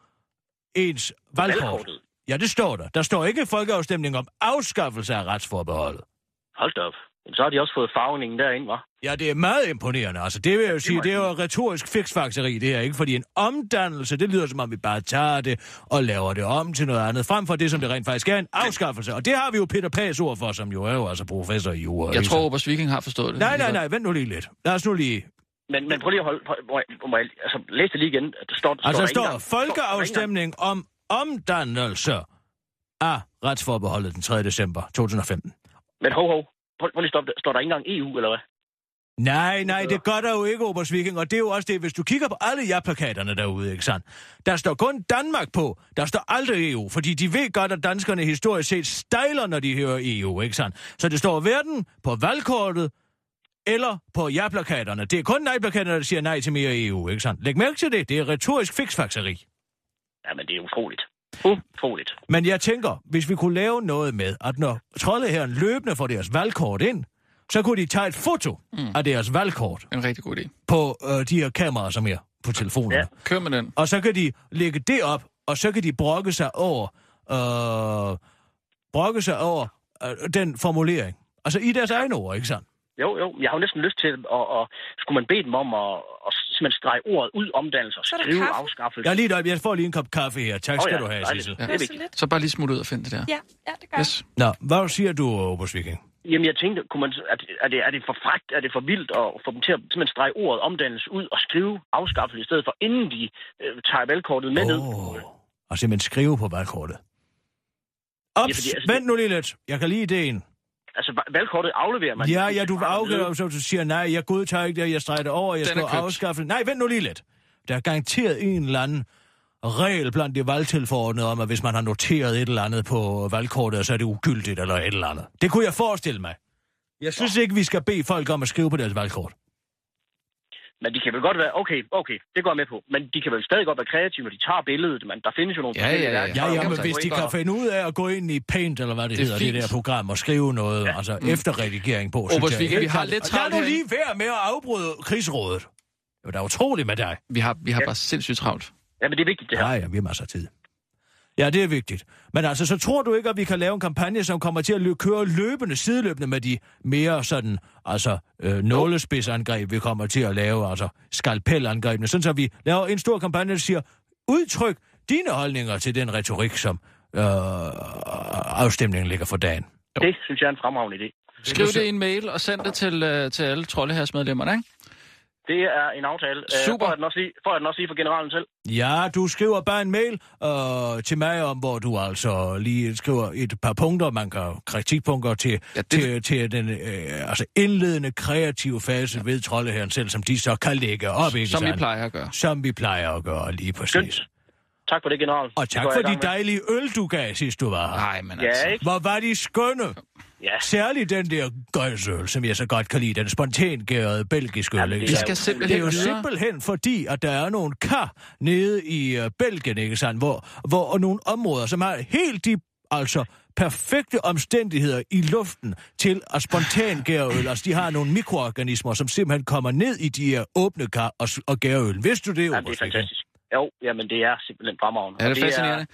ens valgkort. Valgkortet. Ja, det står der. Der står ikke folkeafstemning om afskaffelse af retsforbeholdet. Hold da op. Men så har de også fået farvningen derind, var. Ja, det er meget imponerende. Altså, det vil jeg jo sige, det er jo retorisk fiksfakseri, det her, ikke? Fordi en omdannelse, det lyder som om, vi bare tager det og laver det om til noget andet, frem for det, som det rent faktisk er, en afskaffelse. Og det har vi jo Peter Pags ord for, som jo er jo altså professor i jura. Jeg tror, så? Oberst Viking har forstået det. Nej, nej, nej, vent nu lige lidt. Lad os nu lige... Men, men prøv lige at holde... Prøv, må jeg, må jeg, altså, læs det lige igen. Der står, Altså, der står engang- folkeafstemning om omdannelse af retsforbeholdet den 3. december 2015. Men hov, hov. prøv, prøv lige stop, står der ikke engang EU, eller hvad? Nej, nej, det gør der jo ikke, Obers Viking, og det er jo også det, hvis du kigger på alle ja-plakaterne derude, ikke sandt? Der står kun Danmark på, der står aldrig EU, fordi de ved godt, at danskerne historisk set stejler, når de hører EU, ikke sandt? Så det står hverken på valgkortet eller på ja-plakaterne. Det er kun nej-plakaterne, der siger nej til mere EU, ikke sandt? Læg mærke til det, det er retorisk fiksfakseri. Ja, men det er utroligt. Utroligt. Men jeg tænker, hvis vi kunne lave noget med, at når troldeherren løbende får deres valgkort ind, så kunne de tage et foto mm. af deres valgkort En rigtig god idé. på øh, de her kameraer, som er på telefonen. Ja. Kør med den. Og så kan de lægge det op, og så kan de brokke sig over, øh, brokke sig over øh, den formulering. Altså i deres egne ord, ikke sandt? Jo, jo. Jeg har jo næsten lyst til, at, at skulle man bede dem om at, at simpelthen strege ordet ud omdannelse og skrive kaffe. afskaffelse. Jeg, lige et jeg får lige en kop kaffe her. Tak skal ja, du have. Sissel. Ja. Det så bare lige smut ud og find det der. Ja, ja, det gør Yes. Nå, hvad siger du, Obers Viking? Jamen, jeg tænkte, kunne man, er, det, er, det, er det for frækt, er det for vildt at få dem til at simpelthen strege ordet omdannelse ud og skrive afskaffelse i stedet for, inden de øh, tager valgkortet med ned? Åh, og simpelthen skrive på valgkortet. Ops, Ja, fordi, altså, vent nu lige lidt. Jeg kan lige ideen. Altså, va- valgkortet afleverer man. Ja, ja, du afgør, nede. så du siger, nej, jeg godtager ikke det, jeg streger det over, jeg skal afskaffe Nej, vent nu lige lidt. Der er garanteret en eller anden regel blandt de valgtilforordnede om, at hvis man har noteret et eller andet på valgkortet, så er det ugyldigt eller et eller andet. Det kunne jeg forestille mig. Jeg synes ikke, vi skal bede folk om at skrive på deres valgkort. Men de kan vel godt være, okay, okay, det går jeg med på. Men de kan vel stadig godt være kreative, når de tager billedet. Men der findes jo nogle Ja, ja, ja. Ja, ja, men kan hvis de kan finde ud af at gå ind i Paint, eller hvad det, Det er hedder, det der program, og skrive noget, ja. altså Mm. efterredigering på, Obers synes jeg. Viking, vi helt har lidt travlt Lad nu lige være med at afbryde krigsrådet. Det var da utroligt med dig. Vi har, vi har Ja. bare sindssygt travlt. Ja, men det er vigtigt, det her. Ja, ja, vi har masser af tid. Ja, det er vigtigt. Men altså, så tror du ikke, at vi kan lave en kampagne, som kommer til at lø- køre løbende, sideløbende med de mere sådan, altså, øh, nålespidsangreb, vi kommer til at lave, altså skalpelangrebene, sådan så vi laver en stor kampagne, der siger, udtryk dine holdninger til den retorik, som øh, afstemningen ligger for dagen. Det synes jeg er en fremragende idé. Skriv det i en mail og send det til, uh, til alle troldehersmedlemmerne, ikke? Det er en aftale. Øh, Super. Får jeg den også lige, får jeg den også lige for generalen selv? Ja, du skriver bare en mail øh, til mig om, hvor du altså lige skriver et par punkter, man kan kritikpunkter til, Ja, ja, det- til, til den øh, altså indledende kreative fase ja. ved troldeherren selv, som de så kan lægge op, ikke Som vi sandt? plejer at gøre. Som vi plejer at gøre, lige præcis. Skønt. Tak for det, general. Og tak for de dejlige øl, du gav sidst du var her. Nej, men Ja, altså... ikke? Hvor var de skønne. Ja. Særligt den der gøjsøl, som jeg så godt kan lide, den spontangærede belgiske øl. Jamen, Vi er skal jo- Det er simpelthen jo simpelthen fordi, at der er nogle kar nede i uh, Belgien, ikke sandt? Hvor, hvor og nogle områder, som har helt de altså perfekte omstændigheder i luften til at spontangære øl. Altså, de har nogle mikroorganismer, som simpelthen kommer ned i de her åbne kar og, og gærer øl. Vidste du det, Ja, det er fantastisk. Jo, jamen det er simpelthen fremragende. Ja, det er Og fascinerende.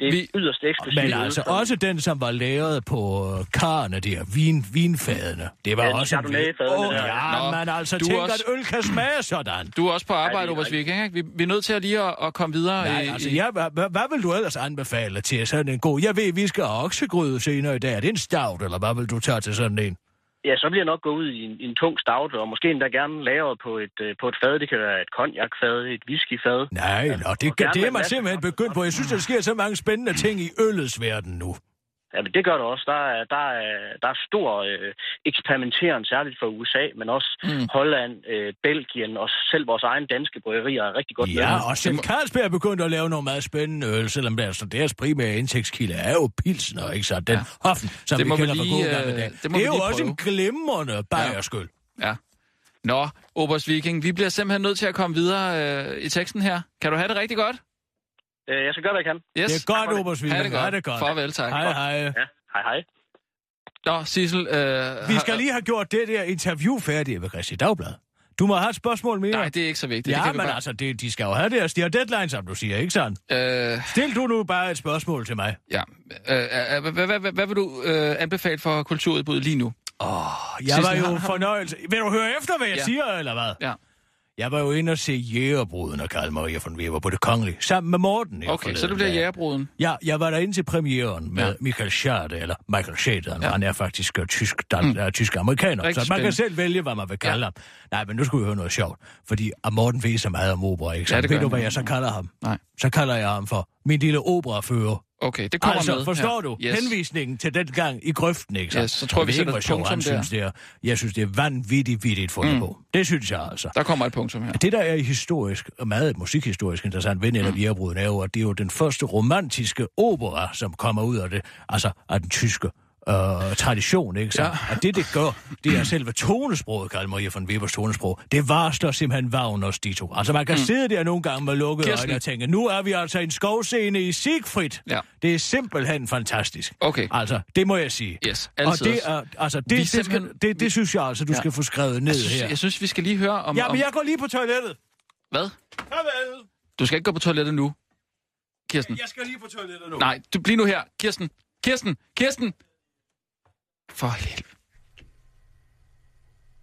Det er Vi, yderst eksklusivt. Men altså også den, som var lavet på uh, karne der, vin, vinfadene. Det var Ja, også... en- der. ja, Nå, men altså, du er tænk, også- at øl kan smage sådan. du er også på arbejde, det er Obers ikke? Vi, vi er nødt til at lige at, at komme videre. Nej, i, altså, i- ja, hvad, hvad, vil du ellers anbefale til sådan en god... Jeg ved, vi skal have oksegryde senere i dag. Er det en stout, eller hvad vil du tage til sådan en? Ja, så bliver jeg nok gå ud i en, i en tung stout, og måske endda gerne lagret på et, øh, på et fad. Det kan være et konjakfad, et whiskyfad. Nej, nå, det, og det med er masse simpelthen begyndt på. Jeg synes, der sker så mange spændende ting i øllets verden nu. Ja, men det gør det også. Der er, der er, der er stor øh, eksperimenteren, særligt for USA, men også mm. Holland, øh, Belgien og selv vores egen danske bryggerier er rigtig godt med. Ja, og selv Carlsberg er begyndt at lave nogle meget spændende øl, selvom det, altså, deres primære indtægtskilde er jo pilsner, ikke så? Den ja. hoffen, som Det vi må vi kender fra lige, gode gamle øh, dage. det Det, må det vi er jo lige også prøve. en glimrende bajerskyld. Ja. Nå, Obers Viking, vi bliver simpelthen nødt til at komme videre øh, i teksten her. Kan du have det rigtig godt? Øh, jeg skal gøre, hvad jeg kan. Yes. Det er godt, Obers Ha' det godt. Ha' det godt. Farvel, tak. Hej, hej. Ja, hej hej. Nå, Sissel... Øh, Vi skal lige have gjort det der interview færdigt ved Christi Dagblad. Du må have et spørgsmål mere. Nej, det er ikke så vigtigt. det Ja, kan vi men bare... altså, det, de skal jo have deres, de har deadline, som du siger, ikke sandt? Øh, Stil du nu bare et spørgsmål til mig. ja. Øh, øh, hvad, hvad, vil du øh, anbefale for kulturudbuddet lige nu? Jeg Sissel, var jo har- har- fornøjelse. Vil du høre efter, hvad jeg siger, eller hvad? Ja. Jeg var jo inde og se Jægerbruden af Karl Maria von Weber på det kongelige, sammen med Morten. Okay, så det forleden bliver jægerbruden. Ja, jeg var derinde til premieren med Ja. Michael Schade, eller Michael Schade, Ja. han er faktisk uh, tysk, dan, mm. uh, tysk amerikaner, Rigtig så man kan spændende. selv vælge, hvad man vil kalde Ja. ham. Nej, men nu skulle vi høre noget sjovt, fordi Morten ved så meget om opera, ikke? Så Ja, det ved du, hvad jeg så kalder ham? Nej. Så kalder jeg ham for min lille operafører, Okay, det kommer altså, med. forstår her. du? Yes. Henvisningen til den gang i grøften, ikke Yes, så tror jeg, vi sætter et punktum der. Synes, det er. Jeg synes, det er vanvittigt, vittigt fundet mm. på. Det synes jeg altså. Der kommer et punktum her. Det, der er historisk, og meget musikhistorisk interessant ved netop mm. Er jo, at det er jo den første romantiske opera, som kommer ud af det, altså af den tyske øh, tradition, ikke så? Ja. Og det, det gør, det er selve tonesproget, kalder Maria von Webers tonesprog. Det varsler simpelthen Wagners de to. Altså, man kan mm. sidde der nogle gange med lukkede Kirsten. øjne og tænke, nu er vi altså en skovscene i Siegfried. Ja. Det er simpelthen fantastisk. Okay. Altså, det må jeg sige. Yes, Og altid det, også. er, altså, det, det, skal, det, det synes jeg altså, du Ja. skal få skrevet ned Jeg synes, her. jeg synes, vi skal lige høre om... Ja, men om... jeg går lige på toilettet. Hvad? Farvel. Du skal ikke gå på toilettet nu, Kirsten. Jeg skal lige på toilettet nu. Nej, du bliv nu her. Kirsten. Kirsten. Kirsten. For helvede.